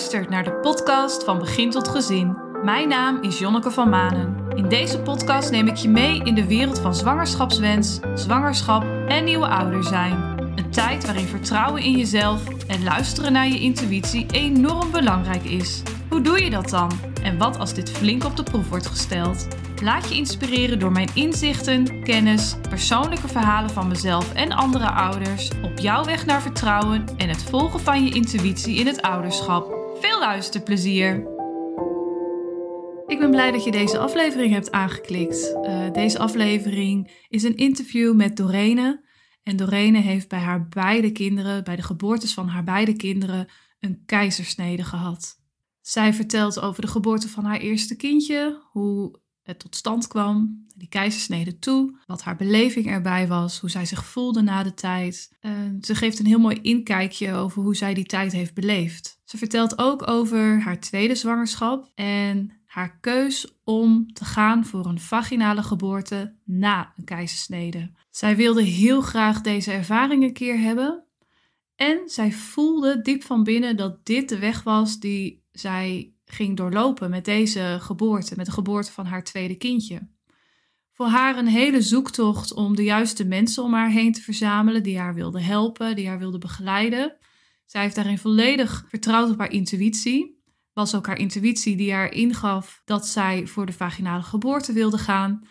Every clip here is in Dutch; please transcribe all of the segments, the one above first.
luistert naar de podcast van Begin tot Gezin. Mijn naam is Jonneke van Manen. In deze podcast neem ik je mee in de wereld van zwangerschapswens, zwangerschap en nieuwe ouder zijn. Een tijd waarin vertrouwen in jezelf en luisteren naar je intuïtie enorm belangrijk is. Hoe doe je dat dan? En wat als dit flink op de proef wordt gesteld? Laat je inspireren door mijn inzichten, kennis, persoonlijke verhalen van mezelf en andere ouders op jouw weg naar vertrouwen en het volgen van je intuïtie in het ouderschap. Veel luisterplezier! Ik ben blij dat je deze aflevering hebt aangeklikt. Uh, deze aflevering is een interview met Dorene. En Dorene heeft bij haar beide kinderen, bij de geboortes van haar beide kinderen, een keizersnede gehad. Zij vertelt over de geboorte van haar eerste kindje, hoe het tot stand kwam, die keizersnede toe, wat haar beleving erbij was, hoe zij zich voelde na de tijd. ze geeft een heel mooi inkijkje over hoe zij die tijd heeft beleefd. Ze vertelt ook over haar tweede zwangerschap en haar keus om te gaan voor een vaginale geboorte na een keizersnede. Zij wilde heel graag deze ervaring een keer hebben. En zij voelde diep van binnen dat dit de weg was die zij ging doorlopen met deze geboorte, met de geboorte van haar tweede kindje. Voor haar een hele zoektocht om de juiste mensen om haar heen te verzamelen, die haar wilden helpen, die haar wilden begeleiden. Zij heeft daarin volledig vertrouwd op haar intuïtie. Was ook haar intuïtie die haar ingaf dat zij voor de vaginale geboorte wilde gaan.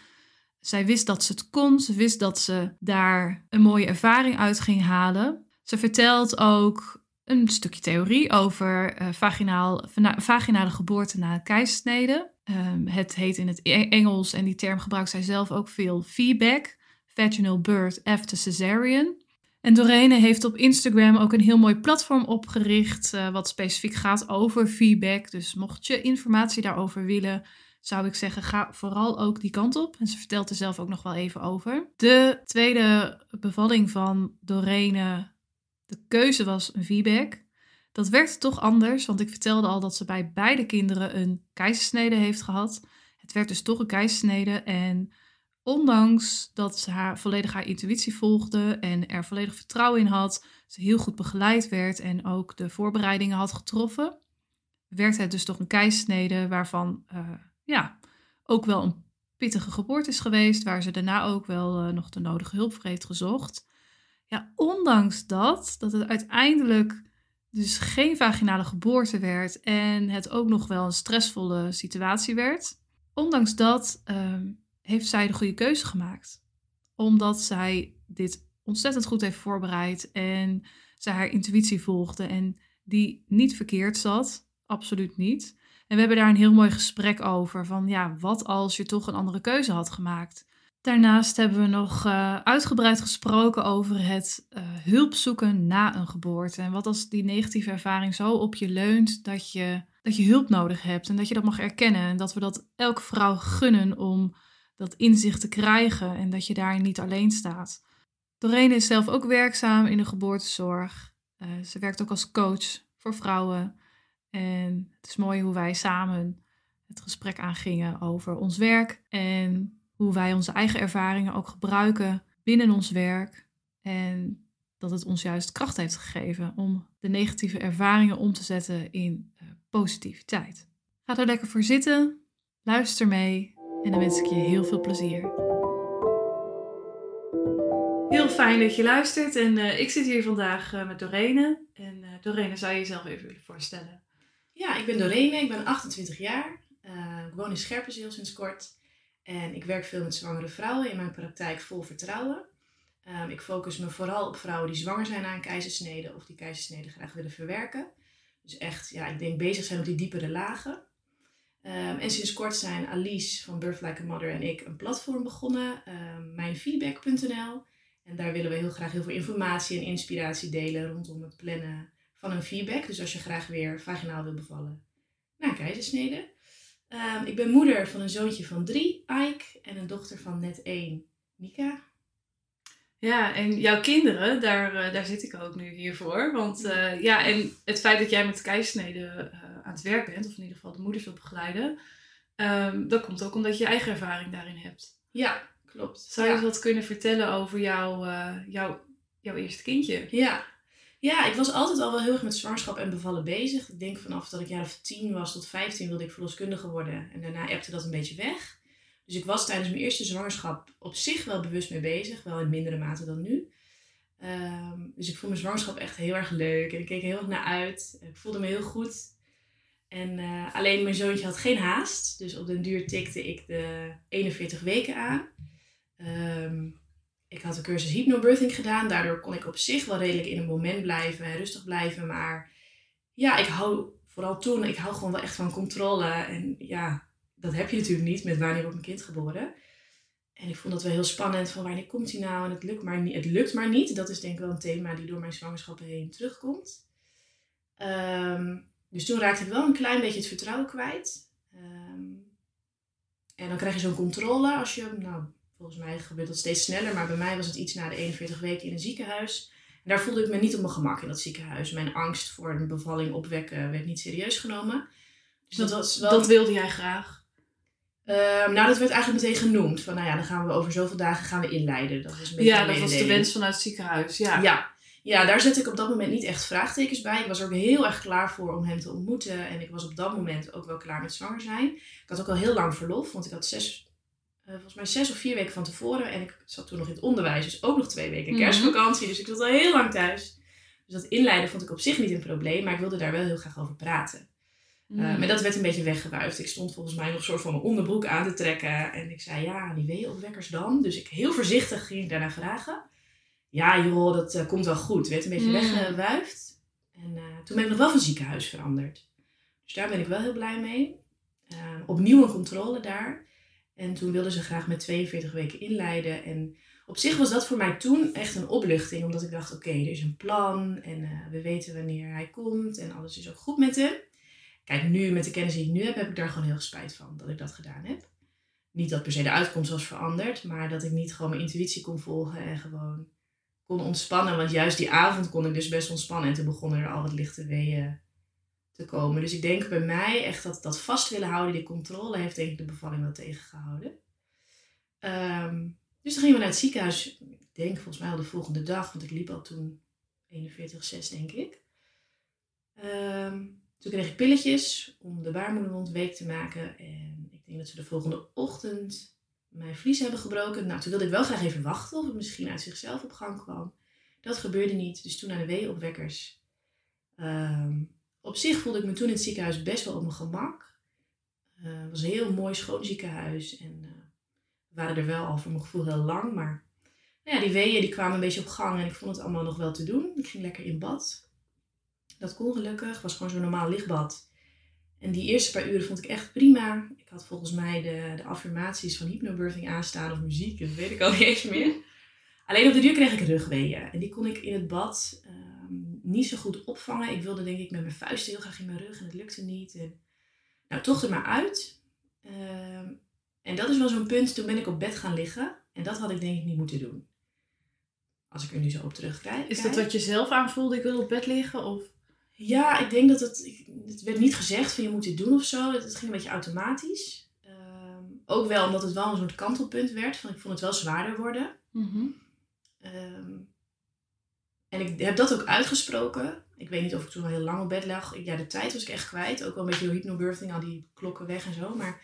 Zij wist dat ze het kon, ze wist dat ze daar een mooie ervaring uit ging halen. Ze vertelt ook een stukje theorie over uh, vaginaal, vaginale geboorte na keizersnede. Um, het heet in het e-, Engels, en die term gebruikt zij zelf ook veel, feedback. Vaginal birth after cesarean. En Dorene heeft op Instagram ook een heel mooi platform opgericht, uh, wat specifiek gaat over feedback. Dus mocht je informatie daarover willen, zou ik zeggen, ga vooral ook die kant op. En ze vertelt er zelf ook nog wel even over. De tweede bevalling van Dorene de keuze was een feedback. Dat werkte toch anders, want ik vertelde al dat ze bij beide kinderen een keizersnede heeft gehad. Het werd dus toch een keizersnede en ondanks dat ze haar, volledig haar intuïtie volgde en er volledig vertrouwen in had, ze heel goed begeleid werd en ook de voorbereidingen had getroffen, werd het dus toch een keizersnede waarvan uh, ja, ook wel een pittige geboorte is geweest, waar ze daarna ook wel uh, nog de nodige hulp voor heeft gezocht. Ja, ondanks dat, dat het uiteindelijk dus geen vaginale geboorte werd en het ook nog wel een stressvolle situatie werd, ondanks dat ehm, heeft zij de goede keuze gemaakt. Omdat zij dit ontzettend goed heeft voorbereid en zij haar intuïtie volgde en die niet verkeerd zat, absoluut niet. En we hebben daar een heel mooi gesprek over van ja, wat als je toch een andere keuze had gemaakt? Daarnaast hebben we nog uh, uitgebreid gesproken over het uh, hulp zoeken na een geboorte. En wat als die negatieve ervaring zo op je leunt dat je, dat je hulp nodig hebt en dat je dat mag erkennen. En dat we dat elke vrouw gunnen om dat inzicht te krijgen en dat je daar niet alleen staat. Doreen is zelf ook werkzaam in de geboortezorg. Uh, ze werkt ook als coach voor vrouwen. En het is mooi hoe wij samen het gesprek aangingen over ons werk en hoe wij onze eigen ervaringen ook gebruiken binnen ons werk. En dat het ons juist kracht heeft gegeven om de negatieve ervaringen om te zetten in uh, positiviteit. Ga er lekker voor zitten, luister mee en dan wens ik je heel veel plezier. Heel fijn dat je luistert en uh, ik zit hier vandaag uh, met Dorene. En Dorene, zou je jezelf even willen voorstellen? Ja, ik ben Dorene, ik ben 28 jaar. ik woon in Scherpenzeel sinds kort. En ik werk veel met zwangere vrouwen in mijn praktijk vol vertrouwen. Um, ik focus me vooral op vrouwen die zwanger zijn na een keizersnede of die keizersnede graag willen verwerken. Dus echt, ja, ik denk bezig zijn op die diepere lagen. Um, en sinds kort zijn Alice van Birth Like a Mother en ik een platform begonnen, um, mijnfeedback.nl. En daar willen we heel graag heel veel informatie en inspiratie delen rondom het plannen van een feedback. Dus als je graag weer vaginaal wil bevallen na keizersnede. Um, ik ben moeder van een zoontje van drie, Ike, en een dochter van net één, Nika. Ja, en jouw kinderen, daar, uh, daar zit ik ook nu hier voor. Want uh, ja, en het feit dat jij met keisneden uh, aan het werk bent, of in ieder geval de moeders wil begeleiden, um, dat komt ook omdat je eigen ervaring daarin hebt. Ja, klopt. Zou je ja. eens wat kunnen vertellen over jouw, jouw, jouw eerste kindje? Ja, Ja, ik was altijd al wel heel erg met zwangerschap en bevallen bezig. Ik denk vanaf dat ik jaar of tien was tot 15 wilde ik verloskundige worden. En daarna ebte dat een beetje weg. Dus ik was tijdens mijn eerste zwangerschap op zich wel bewust mee bezig. Wel in mindere mate dan nu. Ehm, dus ik vond mijn zwangerschap echt heel erg leuk. En ik keek heel erg naar uit. Ik voelde me heel goed. En eh, alleen mijn zoontje had geen haast. Dus op den duur tikte ik de 41 weken aan. Ehm, ik had een cursus hypnobirthing gedaan. Daardoor kon ik op zich wel redelijk in een moment blijven en rustig blijven. Maar ja, ik hou vooral toen, ik hou gewoon wel echt van controle. En ja, dat heb je natuurlijk niet met wanneer wordt mijn kind geboren. En ik vond dat wel heel spannend van wanneer komt hij nou en het lukt maar niet. Het lukt maar niet. Dat is denk ik wel een thema die door mijn zwangerschappen heen terugkomt. Ehm, dus toen raakte ik wel een klein beetje het vertrouwen kwijt. Ehm, en dan krijg je zo'n controle als je, nou, volgens mij gebeurt dat steeds sneller, maar bij mij was het iets na de 41 weken in een ziekenhuis. En daar voelde ik me niet op mijn gemak in dat ziekenhuis. Mijn angst voor een bevalling opwekken werd niet serieus genomen. Dus dat, wel... dat wilde jij graag? Ehm, nou, dat werd eigenlijk meteen genoemd. Van nou ja, dan gaan we over zoveel dagen gaan we inleiden. Dat was een beetje ja, dat was de wens vanuit het ziekenhuis. Ja. ja. Ja, daar zette ik op dat moment niet echt vraagtekens bij. Ik was er ook heel erg klaar voor om hem te ontmoeten. En ik was op dat moment ook wel klaar met zwanger zijn. Ik had ook al heel lang verlof, want ik had zes, uh, volgens mij zes of vier weken van tevoren. En ik zat toen nog in het onderwijs, dus ook nog twee weken mhm. kerstvakantie. Dus ik zat al heel lang thuis. Dus dat inleiden vond ik op zich niet een probleem, maar ik wilde daar wel heel graag over praten. Uh, maar dat werd een beetje weggewuifd. Ik stond volgens mij nog een soort van mijn onderbroek aan te trekken. En ik zei, ja, die weeopwekkers dan? Dus ik heel voorzichtig ging ik daarna vragen ja joh, dat uh, komt wel goed. Werd een beetje mm. weggewuifd. En uh, toen ben ik nog wel van ziekenhuis veranderd. Dus daar ben ik wel heel blij mee. Uh, opnieuw een controle daar. En toen wilden ze graag met 42 weken inleiden. En op zich was dat voor mij toen echt een opluchting. Omdat ik dacht, oké, er is een plan. En we weten wanneer hij komt. En alles is ook goed met hem. Kijk, nu met de kennis die ik nu heb, heb ik daar gewoon heel veel spijt van dat ik dat gedaan heb. Niet dat per se de uitkomst was veranderd. Maar dat ik niet gewoon mijn intuïtie kon volgen. En gewoon kon ontspannen. Want juist die avond kon ik dus best ontspannen. En toen begonnen er al wat lichte weeën te komen. Dus ik denk bij mij echt dat dat vast willen houden, die controle, heeft denk ik de bevalling wel tegengehouden. Um, dus dan gingen we naar het ziekenhuis. Ik denk volgens mij al de volgende dag, want ik liep al toen 41,6 denk ik. Um, toen kreeg ik pilletjes om de baarmoedermond week te maken. En ik denk dat ze de volgende ochtend mijn vlies hebben gebroken. Nou, toen wilde ik wel graag even wachten of het misschien uit zichzelf op gang kwam. Dat gebeurde niet, dus toen naar de weeopwekkers. Um, op zich voelde ik me toen in het ziekenhuis best wel op mijn gemak. Uh, het was een heel mooi schoon ziekenhuis en uh, we waren er wel al voor mijn gevoel heel lang. Maar nou ja, die weeën die kwamen een beetje op gang en ik vond het allemaal nog wel te doen. Ik ging lekker in bad. Dat kon gelukkig. Was gewoon zo'n normaal lichtbad. En die eerste paar uren vond ik echt prima. Ik had volgens mij de, de affirmaties van hypnobirthing aanstaan of muziek, dat weet ik al niet eens meer. Alleen op de duur kreeg ik rugweeën. En die kon ik in het bad ehm, niet zo goed opvangen. Ik wilde denk ik met mijn vuisten heel graag in mijn rug en het lukte niet. En, nou, toch er maar uit. Ehm, en dat is wel zo'n punt, toen ben ik op bed gaan liggen. En dat had ik denk ik niet moeten doen. Als ik er nu zo op terugkijk. Is dat wat je zelf aanvoelde, ik wil op bed liggen? Of? Ja, ik denk dat het. Het werd niet gezegd van je moet dit doen of zo. Het, ging een beetje automatisch. Ehm, ook wel omdat het wel een soort kantelpunt werd. Van ik vond het wel zwaarder worden. Mhm. Ehm, en ik heb dat ook uitgesproken. Ik weet niet of ik toen al heel lang op bed lag. ja, de tijd was ik echt kwijt. Ook wel een beetje door hypnobirthing, al die klokken weg en zo. Maar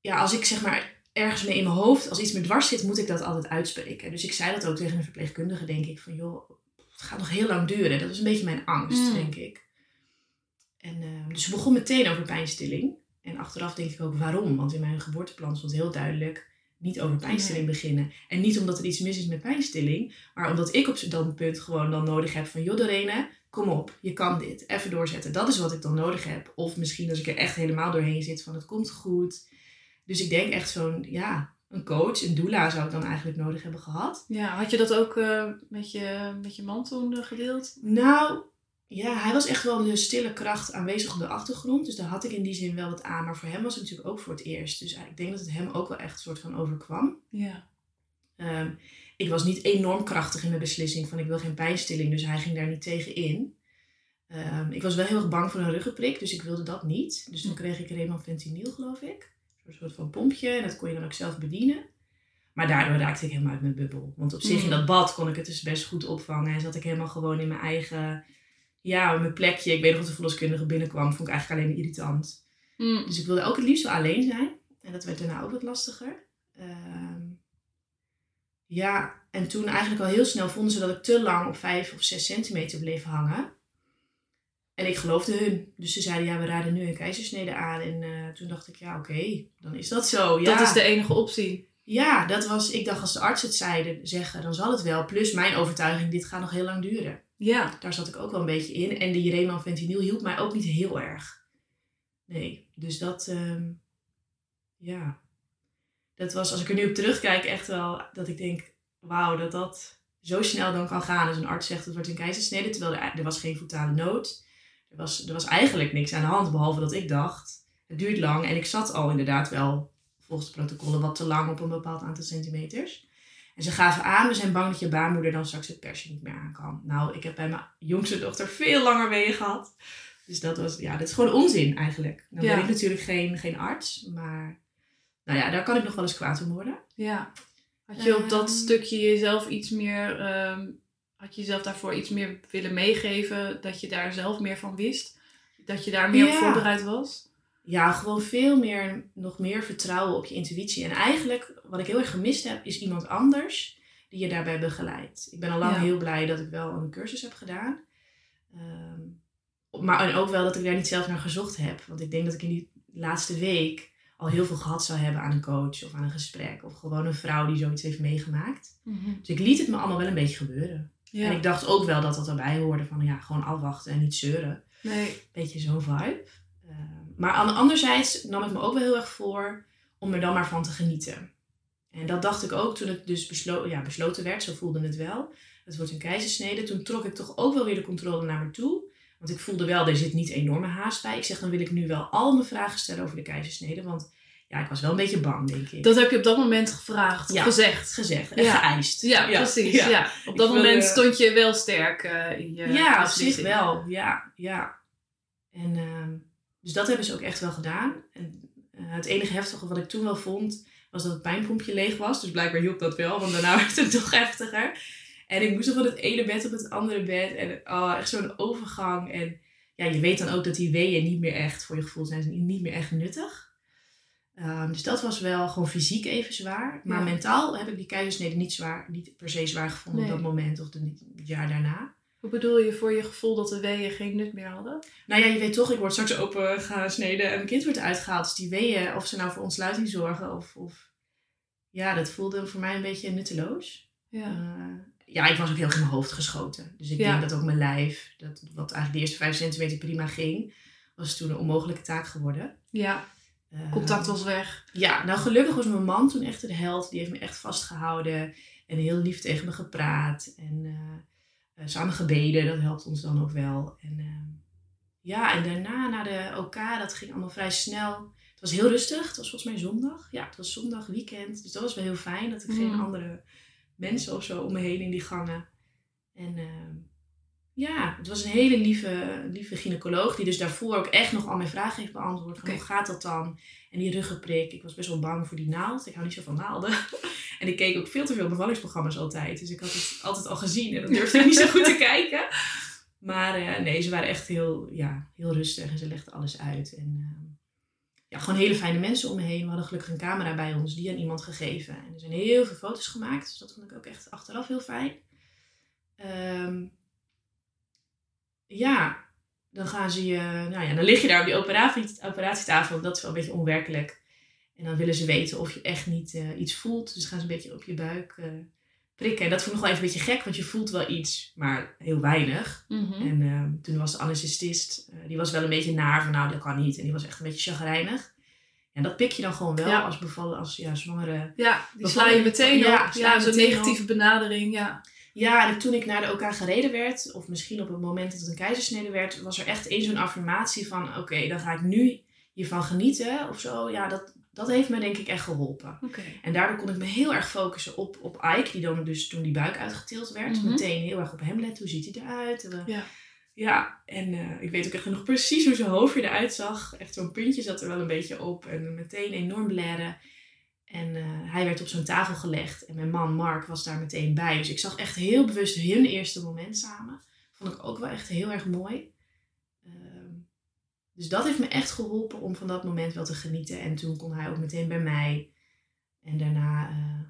ja, als ik zeg maar ergens mee in mijn hoofd, als iets me dwars zit, moet ik dat altijd uitspreken. Dus ik zei dat ook tegen een verpleegkundige, denk ik. Van joh, het gaat nog heel lang duren. Dat is een beetje mijn angst, mm. denk ik. En, uh, dus we begon meteen over pijnstilling. En achteraf denk ik ook waarom. Want in mijn geboorteplan stond heel duidelijk niet over pijnstilling beginnen. En niet omdat er iets mis is met pijnstilling. Maar omdat ik op dat punt gewoon dan nodig heb van... joh Dorene, kom op, je kan dit. Even doorzetten. Dat is wat ik dan nodig heb. Of misschien als ik er echt helemaal doorheen zit van het komt goed. Dus ik denk echt zo'n, ja, een coach, een doula zou ik dan eigenlijk nodig hebben gehad. Ja, had je dat ook uh, met, je, met je man toen gedeeld? Nou, ja, hij was echt wel de stille kracht aanwezig op de achtergrond. Dus daar had ik in die zin wel wat aan. Maar voor hem was het natuurlijk ook voor het eerst. Dus ik denk dat het hem ook wel echt een soort van overkwam. Ja. Um, ik was niet enorm krachtig in mijn beslissing van ik wil geen pijnstilling. Dus hij ging daar niet tegen in. Um, ik was wel heel erg bang voor een ruggenprik, dus ik wilde dat niet. Dus toen hm. kreeg ik Remon Fentanyl, geloof ik. Een soort van pompje en dat kon je dan ook zelf bedienen. Maar daardoor raakte ik helemaal uit mijn bubbel. Want op zich in Mm. dat bad kon ik het dus best goed opvangen. En zat ik helemaal gewoon in mijn eigen, ja, mijn plekje. Ik weet nog dat de verloskundige binnenkwam. Vond ik eigenlijk alleen irritant. Mm. Dus ik wilde ook het liefst wel alleen zijn. En dat werd daarna ook wat lastiger. Ehm, ja, en toen eigenlijk al heel snel vonden ze dat ik te lang op 5 of 6 centimeter bleef hangen. En ik geloofde hun. Dus ze zeiden, ja, we raden nu een keizersnede aan. En eh, toen dacht ik, ja, oké, dan is dat zo. Ja. Dat is de enige optie. Ja, dat was, ik dacht als de arts het zeiden, zeggen, dan zal het wel. Plus mijn overtuiging, dit gaat nog heel lang duren. Ja. Daar zat ik ook wel een beetje in. En die Reman fentanyl hielp mij ook niet heel erg. Nee, dus dat, ehm, ja. Dat was, als ik er nu op terugkijk, echt wel dat ik denk, wauw, dat dat zo snel dan kan gaan. Als een arts zegt, het wordt een keizersnede, terwijl er, er was geen voetale nood. Er was, er was eigenlijk niks aan de hand, behalve dat ik dacht, het duurt lang. En ik zat al inderdaad wel, volgens de protocollen, wat te lang op een bepaald aantal centimeters. En ze gaven aan, we zijn bang dat je baarmoeder dan straks het persje niet meer aan kan. Nou, ik heb bij mijn jongste dochter veel langer weeën gehad. Dus dat was, ja, dat is gewoon onzin eigenlijk. Dan Ja. ben ik natuurlijk geen, geen arts, maar nou ja, daar kan ik nog wel eens kwaad om worden. Ja. Had je op dat Ehm. stukje jezelf iets meer, ehm, had je jezelf daarvoor iets meer willen meegeven, dat je daar zelf meer van wist? Dat je daar meer op voorbereid was? Ja, gewoon veel meer, nog meer vertrouwen op je intuïtie. En eigenlijk, wat ik heel erg gemist heb, is iemand anders die je daarbij begeleidt. Ik ben al lang Ja. heel blij dat ik wel een cursus heb gedaan. Ehm, maar en ook wel dat ik daar niet zelf naar gezocht heb. Want ik denk dat ik in die laatste week al heel veel gehad zou hebben aan een coach of aan een gesprek. Of gewoon een vrouw die zoiets heeft meegemaakt. Dus ik liet het me allemaal wel een beetje gebeuren. Ja. En ik dacht ook wel dat dat erbij hoorde van ja, gewoon afwachten en niet zeuren. Nee. Beetje zo'n vibe. Ehm, maar aan de anderzijds nam ik me ook wel heel erg voor om er dan maar van te genieten. En dat dacht ik ook toen het dus beslo ja, besloten werd, zo voelde het wel. Het wordt een keizersnede. Toen trok ik toch ook wel weer de controle naar me toe. Want ik voelde wel, er zit niet enorme haast bij. Ik zeg, dan wil ik nu wel al mijn vragen stellen over de keizersnede. Want ja, ik was wel een beetje bang, denk ik. Dat heb je op dat moment gevraagd, Ja. gezegd. gezegd en Ja. geëist. Ja, precies. Ja. Ja, Op dat Ik moment wilde- stond je wel sterk eh, in je Ja, op zich wel. Ja, ja. En, ehm, dus dat hebben ze ook echt wel gedaan. En eh, het enige heftige wat ik toen wel vond, was dat het pijnpompje leeg was. Dus blijkbaar hielp dat wel, want daarna werd het nog heftiger. En ik moest van het ene bed op het andere bed. En oh, echt zo'n overgang. En ja, je weet dan ook dat die weeën niet meer echt, voor je gevoel zijn ze niet meer echt nuttig. Ehm, dus dat was wel gewoon fysiek even zwaar. Maar Ja. mentaal heb ik die keizersnede niet, zwaar, niet per se zwaar gevonden Nee. op dat moment of de, het jaar daarna. Hoe bedoel je voor je gevoel dat de weeën geen nut meer hadden? Nou ja, je weet toch, ik word straks open gesneden en mijn kind wordt uitgehaald. Dus die weeën, of ze nou voor ontsluiting zorgen of, of... Ja, dat voelde voor mij een beetje nutteloos. Ja. Eh, ja, ik was ook heel erg in mijn hoofd geschoten. Dus ik Ja. denk dat ook mijn lijf, dat, wat eigenlijk de eerste vijf centimeter prima ging, was toen een onmogelijke taak geworden. ja, Eh, contact was weg. Ja, nou gelukkig was mijn man toen echt de held. Die heeft me echt vastgehouden en heel lief tegen me gepraat. En eh, samen gebeden, dat helpt ons dan ook wel. En ehm, ja, en daarna naar de OK, dat ging allemaal vrij snel. Het was heel rustig, het was volgens mij zondag. Ja, het was zondag, weekend. Dus dat was wel heel fijn, dat ik geen Mm. andere mensen of zo om me heen in die gangen. En ehm, ja, het was een hele lieve, lieve gynaecoloog die dus daarvoor ook echt nog al mijn vragen heeft beantwoord. Van. Hoe gaat dat dan? En die ruggenprik. Ik was best wel bang voor die naald. Ik hou niet zo van naalden. En ik keek ook veel te veel bevallingsprogramma's altijd. Dus ik had het altijd al gezien en dan durfde ik niet zo goed te kijken. Maar eh, nee, ze waren echt heel, ja, heel rustig en ze legden alles uit. En ehm, ja, gewoon hele fijne mensen om me heen. We hadden gelukkig een camera bij ons, die aan iemand gegeven. En er zijn heel veel foto's gemaakt. Dus dat vond ik ook echt achteraf heel fijn. Ehm, ja, dan gaan ze je, nou ja, dan lig je daar op die operatie, operatietafel. Dat is wel een beetje onwerkelijk. En dan willen ze weten of je echt niet eh, iets voelt. Dus gaan ze een beetje op je buik eh, prikken. En dat vond ik nog wel even een beetje gek, want je voelt wel iets, maar heel weinig. Mhm. En ehm, toen was de anesthesist, eh, die was wel een beetje naar van nou, dat kan niet. En die was echt een beetje chagrijnig. En dat pik je dan gewoon wel Ja. als bevallen, als ja, zwangere. Ja, die sla je meteen op. Ja, zo'n negatieve benadering. Ja. Ja, en toen ik naar de OK gereden werd, of misschien op het moment dat het een keizersnede werd, was er echt één zo'n affirmatie van oké, dan ga ik nu hiervan genieten of zo. Ja, dat, dat heeft me denk ik echt geholpen. En daardoor kon ik me heel erg focussen op, op Ike, die dan dus toen die buik uitgetild werd, Mhm. meteen heel erg op hem letten. Hoe ziet hij eruit? We- Ja. Ja, en eh, ik weet ook echt nog precies hoe zijn hoofdje eruit zag. Echt zo'n puntje zat er wel een beetje op en meteen enorm blaren. En eh, hij werd op zo'n tafel gelegd. En mijn man Mark was daar meteen bij. Dus ik zag echt heel bewust hun eerste moment samen. Vond ik ook wel echt heel erg mooi. Dus dat heeft me echt geholpen om van dat moment wel te genieten. En toen kon hij ook meteen bij mij. En daarna eh,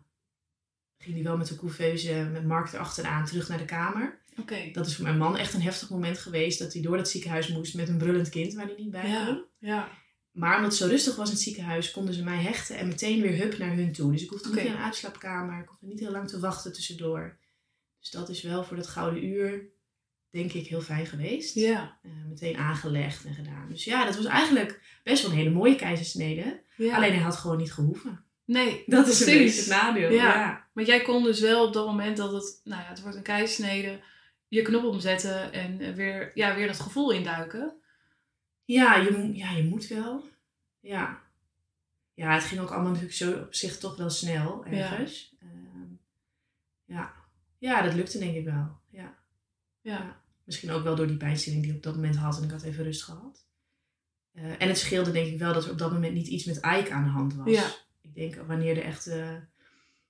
ging hij wel met de couveuse met Mark erachteraan terug naar de kamer. Oké. Dat is voor mijn man echt een heftig moment geweest. Dat hij door het ziekenhuis moest met een brullend kind waar hij niet bij kon. Ja, ja. Maar omdat het zo rustig was in het ziekenhuis, konden ze mij hechten en meteen weer hup naar hun toe. Dus ik hoefde Oké. niet naar een uitslaapkamer. Ik hoefde niet heel lang te wachten tussendoor. Dus dat is wel voor dat gouden uur, denk ik, heel fijn geweest. Ja. Eh, meteen aangelegd en gedaan. Dus ja, dat was eigenlijk best wel een hele mooie keizersnede. ja. Alleen hij had gewoon niet gehoeven. nee, Dat is een beetje het nadeel. Ja. Ja. Maar jij kon dus wel op dat moment dat het, nou ja, het wordt een keisnede, je knop omzetten en eh, weer, ja, weer dat gevoel induiken. Ja, je, ja, je moet wel. Ja. Ja, het ging ook allemaal natuurlijk zo op zich toch wel snel ergens. Ehm, ja. ja, dat lukte denk ik wel. Ja. Ja. Misschien ook wel door die pijnstilling die ik op dat moment had en ik had even rust gehad. Eh, en het scheelde denk ik wel dat er op dat moment niet iets met Ike aan de hand was. Ja. Ik denk wanneer er echt eh,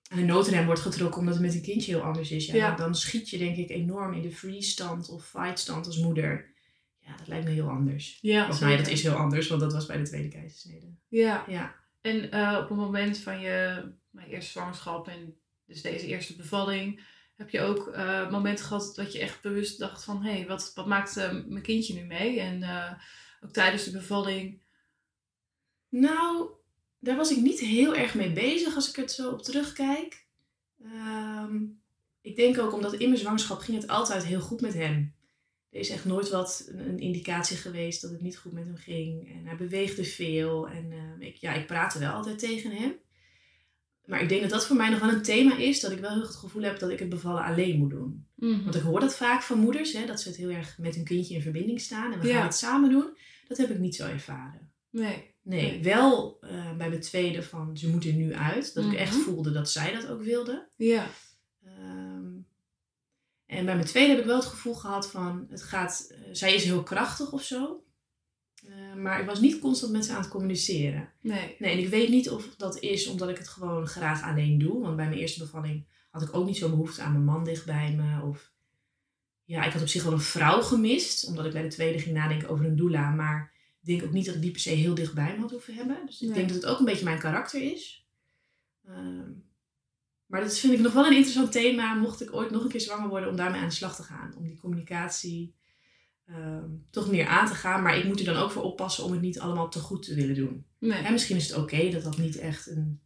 aan de noodrem wordt getrokken omdat het met een kindje heel anders is. Ja, Ja. Dan, schiet je denk ik enorm in de freeze stand of fight stand als moeder. Ja, dat lijkt me heel anders. Ja, Of nou ja, dat is heel anders, want dat was bij de tweede keizersnede. Ja. Ja. En eh, op het moment van je mijn eerste zwangerschap en dus deze eerste bevalling, heb je ook eh, momenten gehad dat je echt bewust dacht van, hé, hey, wat, wat maakt eh, mijn kindje nu mee? En eh, ook tijdens de bevalling. Nou, daar was ik niet heel erg mee bezig als ik het zo op terugkijk. Ehm, ik denk ook omdat in mijn zwangerschap ging het altijd heel goed met hem. Er is echt nooit wat een, indicatie geweest dat het niet goed met hem ging. En hij beweegde veel. En ik, ja, ik praatte wel altijd tegen hem. Maar ik denk dat dat voor mij nog wel een thema is. Dat ik wel heel het gevoel heb dat ik het bevallen alleen moet doen. Want ik hoor dat vaak van moeders. Hè, dat ze het heel erg met hun kindje in verbinding staan. En we Ja. gaan het samen doen. Dat heb ik niet zo ervaren. Nee. Nee, Nee. wel eh, bij mijn tweede van ze moet er nu uit. Dat ik echt Mhm. voelde dat zij dat ook wilde. Ja. Ehm, en bij mijn tweede heb ik wel het gevoel gehad van het gaat, eh, zij is heel krachtig of zo. Eh, maar ik was niet constant met ze aan het communiceren. Nee. Nee, en ik weet niet of dat is omdat ik het gewoon graag alleen doe. Want bij mijn eerste bevalling had ik ook niet zo'n behoefte aan mijn man dicht bij me. Of ja, ik had op zich wel een vrouw gemist. Omdat ik bij de tweede ging nadenken over een doula. Maar ik denk ook niet dat ik die per se heel dicht bij me had hoeven hebben. Dus ik Nee. denk dat het ook een beetje mijn karakter is. Ehm, maar dat vind ik nog wel een interessant thema. Mocht ik ooit nog een keer zwanger worden om daarmee aan de slag te gaan. Om die communicatie ehm, toch meer aan te gaan. Maar ik moet er dan ook voor oppassen om het niet allemaal te goed te willen doen. Nee. En misschien is het oké dat dat niet echt een,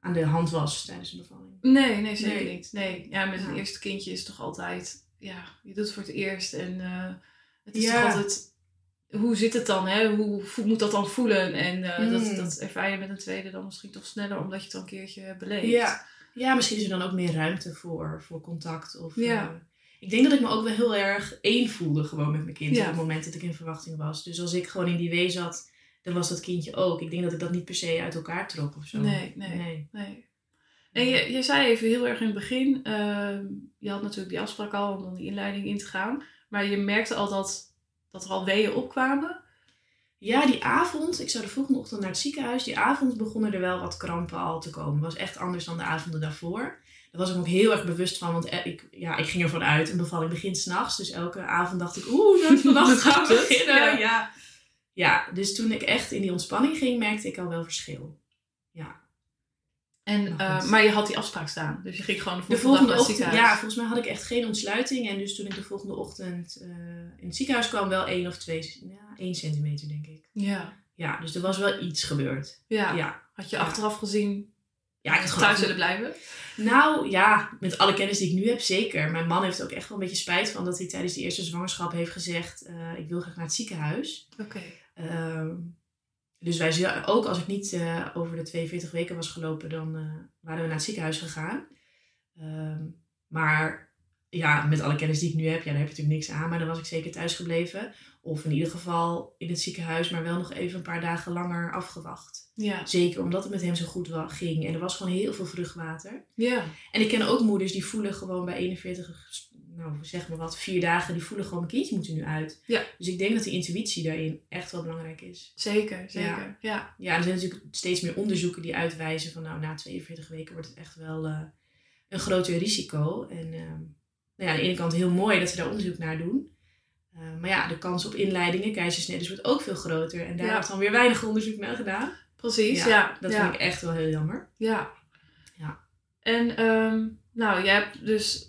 aan de hand was tijdens de bevalling. Nee, nee, zeker Nee. niet. Nee, ja, met een eerste kindje is het toch altijd, ja, je doet het voor het eerst en eh, het is Ja. toch altijd, hoe zit het dan, hè? Hoe moet dat dan voelen? En eh, dat, Mm. dat ervaar je met een tweede dan misschien toch sneller, omdat je het al een keertje hebt beleefd. Ja. Ja, misschien is er dan ook meer ruimte voor, voor contact. Of, Ja. eh, ik denk dat ik me ook wel heel erg één voelde gewoon met mijn kind Ja. op het moment dat ik in verwachting was. Dus als ik gewoon in die wee zat, dan was dat kindje ook. Ik denk dat ik dat niet per se uit elkaar trok of zo. Nee, nee. nee. Nee. En je, je zei even heel erg in het begin, ehm, je had natuurlijk die afspraak al om dan die inleiding in te gaan, maar je merkte al dat, dat er al weeën opkwamen. Ja, die avond, ik zou de volgende ochtend naar het ziekenhuis. Die avond begonnen er wel wat krampen al te komen. was echt anders dan de avonden daarvoor. Daar was ik me ook heel erg bewust van, want eh, ik, ja, ik ging ervan uit, een bevalling begint s'nachts. Dus elke avond dacht ik, oeh, dan vannacht gaan beginnen. ja. Ja. ja, dus toen ik echt in die ontspanning ging, merkte ik al wel verschil. Ja. En, Maar eh, maar je had die afspraak staan, dus je ging gewoon de De volgende, volgende dag naar het ochtend, ja, volgens mij had ik echt geen ontsluiting. En dus toen ik de volgende ochtend eh, in het ziekenhuis kwam, wel één of twee, ja, één centimeter denk ik. Ja, Ja, dus er was wel iets gebeurd. ja. Ja, Had je achteraf gezien ja ik had thuis willen blijven? Nou ja, met alle kennis die ik nu heb, zeker. Mijn man heeft ook echt wel een beetje spijt van dat hij tijdens die eerste zwangerschap heeft gezegd: eh, Ik wil graag naar het ziekenhuis. Oké. Ehm, dus wij ook als ik niet eh, over de 42 weken was gelopen, dan eh, waren we naar het ziekenhuis gegaan. Ehm, maar ja, met alle kennis die ik nu heb, ja, daar heb je natuurlijk niks aan. Maar dan was ik zeker thuis gebleven. Of in ieder geval in het ziekenhuis, maar wel nog even een paar dagen langer afgewacht. Ja. Zeker omdat het met hem zo goed ging. En er was gewoon heel veel vruchtwater. Ja. En ik ken ook moeders die voelen gewoon bij 41, nou zeg maar wat, vier dagen, die voelen gewoon, mijn kindje moet er nu uit. Ja. Dus ik denk dat die intuïtie daarin echt wel belangrijk is. Zeker, zeker. Ja. Ja, er zijn natuurlijk steeds meer onderzoeken die uitwijzen van, nou na 42 weken wordt het echt wel eh, een groter risico. En ehm, nou ja, aan de ene kant heel mooi dat ze daar onderzoek naar doen. Eh, maar ja, de kans op inleidingen, keizersneden, wordt ook veel groter. En daar Ja. wordt dan weer weinig onderzoek naar gedaan. Precies, ja. Dat ja. vind ik echt wel heel jammer. Ja. Ja. En ehm, nou, je hebt dus...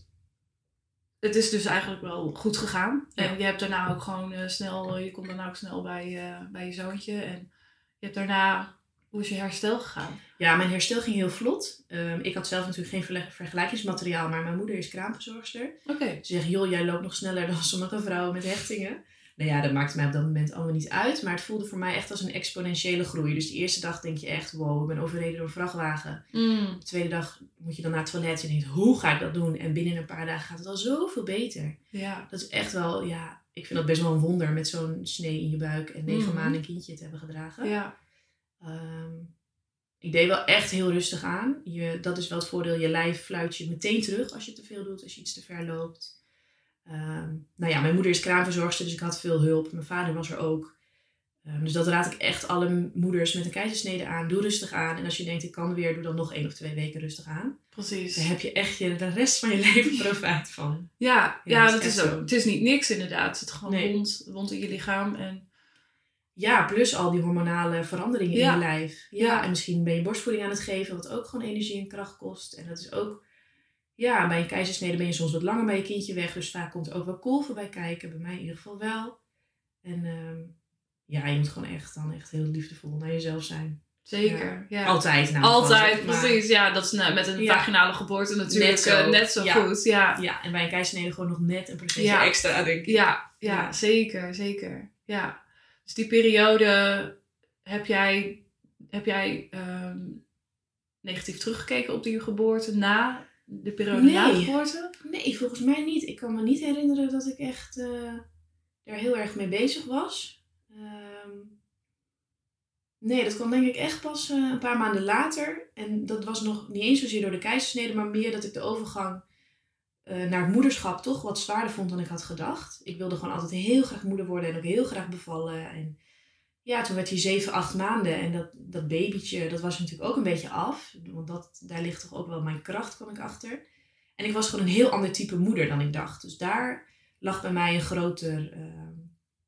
Het is dus eigenlijk wel goed gegaan. En je hebt daarna ook gewoon eh, snel... Je komt daarna ook snel bij, eh, bij je zoontje. En je hebt daarna... Hoe is je herstel gegaan? Ja, mijn herstel ging heel vlot. Ehm, ik had zelf natuurlijk geen vergelijkingsmateriaal, maar mijn moeder is kraamverzorgster. Oké. Ze zeggen, joh, jij loopt nog sneller dan sommige vrouwen met hechtingen. Nou ja, dat maakte mij op dat moment allemaal niet uit. Maar het voelde voor mij echt als een exponentiële groei. Dus de eerste dag denk je echt, wow, ik ben overreden door een vrachtwagen. Mm. De tweede dag moet je dan naar het toilet en denkt, hoe ga ik dat doen? En binnen een paar dagen gaat het al zoveel beter. Ja. Dat is echt wel, ja, ik vind dat best wel een wonder met zo'n snee in je buik en negen Mhm. maanden een kindje te hebben gedragen. Ja. Ehm, ik deed wel echt heel rustig aan. Je, dat is wel het voordeel. Je lijf fluit je meteen terug als je te veel doet, als je iets te ver loopt. Ehm, nou ja, mijn moeder is kraamverzorgster, dus ik had veel hulp. Mijn vader was er ook. Ehm, dus dat raad ik echt alle moeders met een keizersnede aan. Doe rustig aan. En als je denkt, ik kan weer, doe dan nog één of twee weken rustig aan. Precies. Daar heb je echt je, de rest van je leven profijt van. Ja, Ja, ja, dat dat is is ook. zo. Het is niet niks inderdaad. Het zit gewoon Nee. wond, wond in je lichaam. En Ja, plus al die hormonale veranderingen Ja. in je lijf. Ja, Ja. en misschien ben je borstvoeding aan het geven, wat ook gewoon energie en kracht kost. En dat is ook, ja, bij een keizersnede ben je soms wat langer bij je kindje weg. Dus vaak komt er ook wel kolven bij kijken. Bij mij in ieder geval wel. En ehm, ja, je moet gewoon echt dan echt heel liefdevol naar jezelf zijn. zeker. Ja. Altijd. Nou, Altijd, maar- precies. Ja, dat is nou, met een Ja. vaginale geboorte natuurlijk Net zo. eh, net zo Ja. goed. Ja. Ja, en bij een keizersnede gewoon nog net een procentje Ja. extra, denk ik. Ja, ja, Ja. zeker, zeker. Ja. Dus die periode heb jij, heb jij ehm, negatief teruggekeken op die geboorte na de periode na de geboorte? Nee, volgens mij niet. Ik kan me niet herinneren dat ik echt eh daar heel erg mee bezig was. Ehm, nee, dat kwam denk ik echt pas eh, een paar maanden later. En dat was nog niet eens zozeer door de keizersnede, maar meer dat ik de overgang eh, naar het moederschap toch wat zwaarder vond dan ik had gedacht. Ik wilde gewoon altijd heel graag moeder worden en ook heel graag bevallen. En ja, toen werd hij zeven, acht maanden en dat, dat babytje, dat was natuurlijk ook een beetje af. Want dat, daar ligt toch ook wel mijn kracht, kwam ik achter. En ik was gewoon een heel ander type moeder dan ik dacht. Dus daar lag bij mij een groter ehm,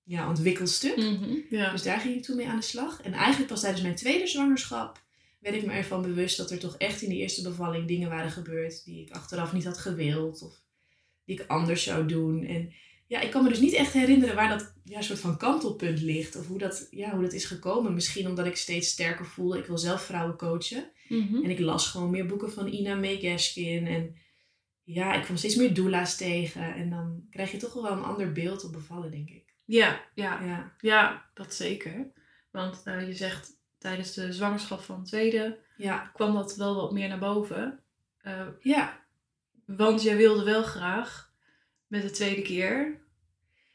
ja, ontwikkelstuk. Mhm, Ja. Dus daar ging ik toen mee aan de slag. En eigenlijk pas tijdens mijn tweede zwangerschap werd ik me ervan bewust dat er toch echt in de eerste bevalling dingen waren gebeurd die ik achteraf niet had gewild of die ik anders zou doen. En ja, ik kan me dus niet echt herinneren waar dat ja, soort van kantelpunt ligt of hoe dat, ja, hoe dat is gekomen. Misschien omdat ik steeds sterker voelde. Ik wil zelf vrouwen coachen. Mhm. En ik las gewoon meer boeken van Ina May Gaskin. En ja, ik kwam steeds meer doula's tegen. En dan krijg je toch wel een ander beeld op bevallen, denk ik. ja, ja, Ja, ja, dat zeker. Want eh, je zegt tijdens de zwangerschap van de tweede ja, kwam dat wel wat meer naar boven. Eh, ja. want jij wilde wel graag met de tweede keer.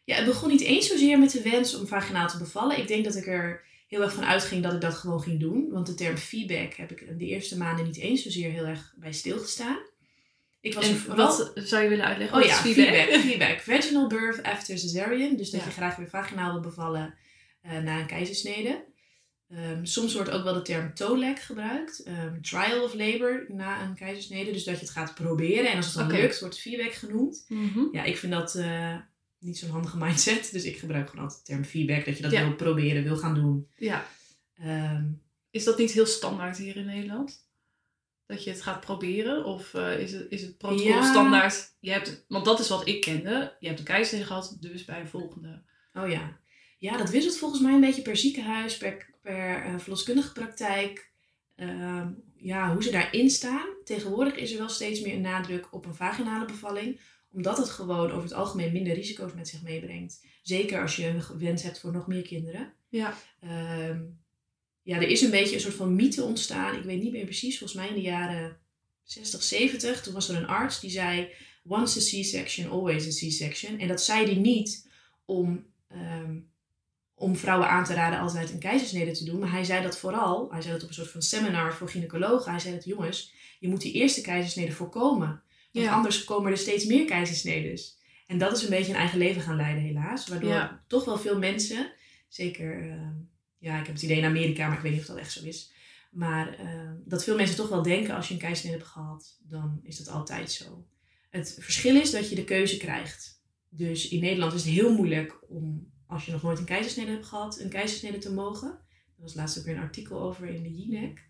Ja, het begon niet eens zozeer met de wens om vaginaal te bevallen. Ik denk dat ik er heel erg van uitging dat ik dat gewoon ging doen. Want de term feedback heb ik de eerste maanden niet eens zozeer heel erg bij stilgestaan. Ik was En vooral... wat zou je willen uitleggen? Oh Wat ja, feedback. feedback. Vaginal birth after cesarean. Dus dat Ja. je graag weer vaginaal wil bevallen eh, na een keizersnede. Ehm, soms wordt ook wel de term TOLEC gebruikt. Ehm, trial of labor na een keizersnede. Dus dat je het gaat proberen. En als het dan lukt, wordt feedback genoemd. Mhm. Ja, ik vind dat eh, niet zo'n handige mindset. Dus ik gebruik gewoon altijd de term feedback. Dat je dat Ja. wil proberen, wil gaan doen. Ja. Ehm, Is dat niet heel standaard hier in Nederland? Dat je het gaat proberen? Of eh, is, het, is het protocol Ja. standaard? Je hebt, want dat is wat ik kende. Je hebt een keizersnede gehad, dus bij een volgende. oh ja. Ja, dat wisselt volgens mij een beetje per ziekenhuis, per, per eh, verloskundige praktijk. Ehm, ja, hoe ze daarin staan. Tegenwoordig is er wel steeds meer een nadruk op een vaginale bevalling. Omdat het gewoon over het algemeen minder risico's met zich meebrengt. Zeker als je een wens hebt voor nog meer kinderen. Ja. Ehm, ja, er is een beetje een soort van mythe ontstaan. Ik weet niet meer precies, volgens mij in de jaren 60, 70. Toen was er een arts die zei: Once a C-section, always a C-section. En dat zei hij niet om, ehm, om vrouwen aan te raden altijd een keizersnede te doen. Maar hij zei dat vooral, hij zei dat op een soort van seminar voor gynaecologen. Hij zei dat jongens, je moet die eerste keizersnede voorkomen. Want Ja. anders komen er steeds meer keizersnedes. En dat is een beetje een eigen leven gaan leiden, helaas. Waardoor Ja. toch wel veel mensen, zeker, eh, ja, ik heb het idee in Amerika, maar ik weet niet of dat echt zo is. Maar eh, dat veel mensen toch wel denken, als je een keizersnede hebt gehad, dan is dat altijd zo. Het verschil is dat je de keuze krijgt. Dus in Nederland is het heel moeilijk om, als je nog nooit een keizersnede hebt gehad, een keizersnede te mogen. Er was laatst ook weer een artikel over in de Jinek.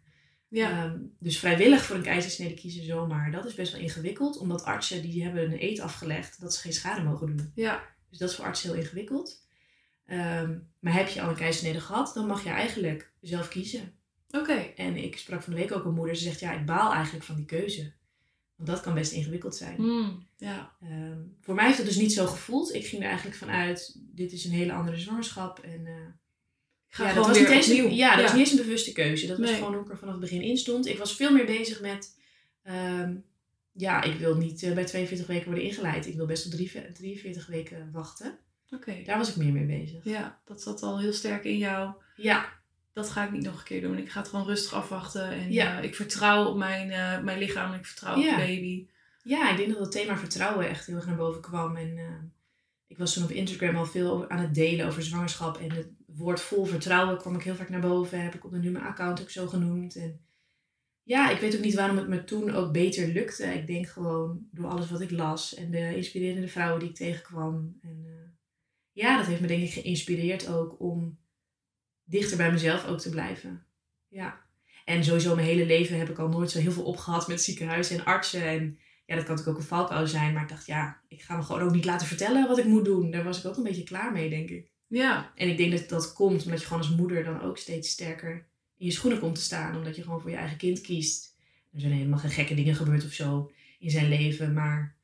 Ja. Ehm, dus vrijwillig voor een keizersnede kiezen zomaar, dat is best wel ingewikkeld. Omdat artsen die hebben een eet afgelegd dat ze geen schade mogen doen. ja. Dus dat is voor artsen heel ingewikkeld. Ehm, maar heb je al een keizersnede gehad, dan mag je eigenlijk zelf kiezen. Oké. En ik sprak van de week ook een moeder, ze zegt ja, ik baal eigenlijk van die keuze. Want dat kan best ingewikkeld zijn. Hmm, Ja. Ehm, voor mij heeft het dus niet zo gevoeld. Ik ging er eigenlijk vanuit, dit is een hele andere zwangerschap. En, eh, ga ja, gewoon dat was weer niet eens, opnieuw. Ja, dat was niet eens een bewuste keuze. Dat was Nee. gewoon hoe ik er vanaf het begin in stond. Ik was veel meer bezig met, ehm, ja, ik wil niet eh, bij 42 weken worden ingeleid. Ik wil best op drie- 43 weken wachten. Oké. Daar was ik meer mee bezig. Ja, dat zat al heel sterk in jou. Ja, Dat ga ik niet nog een keer doen. Ik ga het gewoon rustig afwachten. En Ja. eh, ik vertrouw op mijn, eh, mijn lichaam. en Ik vertrouw op Ja. de baby. ja, ik denk dat het thema vertrouwen echt heel erg naar boven kwam. En eh, ik was toen op Instagram al veel over- aan het delen over zwangerschap. En het woord vol vertrouwen kwam ik heel vaak naar boven. Heb ik op de nu mijn account ook zo genoemd. En ja, ik weet ook niet waarom het me toen ook beter lukte. Ik denk gewoon door alles wat ik las en de inspirerende vrouwen die ik tegenkwam. En ja, dat heeft me denk ik geïnspireerd ook om dichter bij mezelf ook te blijven. Ja. En sowieso mijn hele leven heb ik al nooit zo heel veel opgehad met ziekenhuizen en artsen. En ja, dat kan natuurlijk ook een valkuil zijn. Maar ik dacht, ja, ik ga me gewoon ook niet laten vertellen wat ik moet doen. Daar was ik ook een beetje klaar mee, denk ik. Ja. En ik denk dat dat komt omdat je gewoon als moeder dan ook steeds sterker in je schoenen komt te staan. Omdat je gewoon voor je eigen kind kiest. Er zijn helemaal geen gekke dingen gebeurd of zo in zijn leven. Maar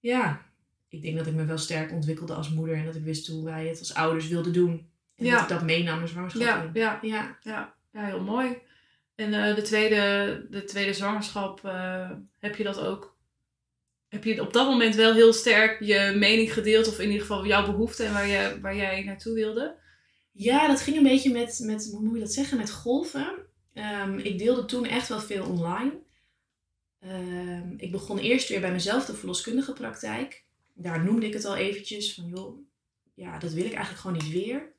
ja, ik denk dat ik me wel sterk ontwikkelde als moeder. En dat ik wist hoe wij het als ouders wilden doen. En Ja. dat ik dat meenam de zwangerschap Ja, in. ja, Ja. ja, ja, heel mooi. En eh, de, tweede, de tweede zwangerschap, eh, heb je dat ook? Heb je op dat moment wel heel sterk je mening gedeeld? Of in ieder geval jouw behoefte en waar, je, waar jij naartoe wilde? Ja, dat ging een beetje met, met hoe moet je dat zeggen, met golven. Ehm, ik deelde toen echt wel veel online. Ehm, ik begon eerst weer bij mezelf de verloskundige praktijk. Daar noemde ik het al eventjes van joh, ja, dat wil ik eigenlijk gewoon niet weer.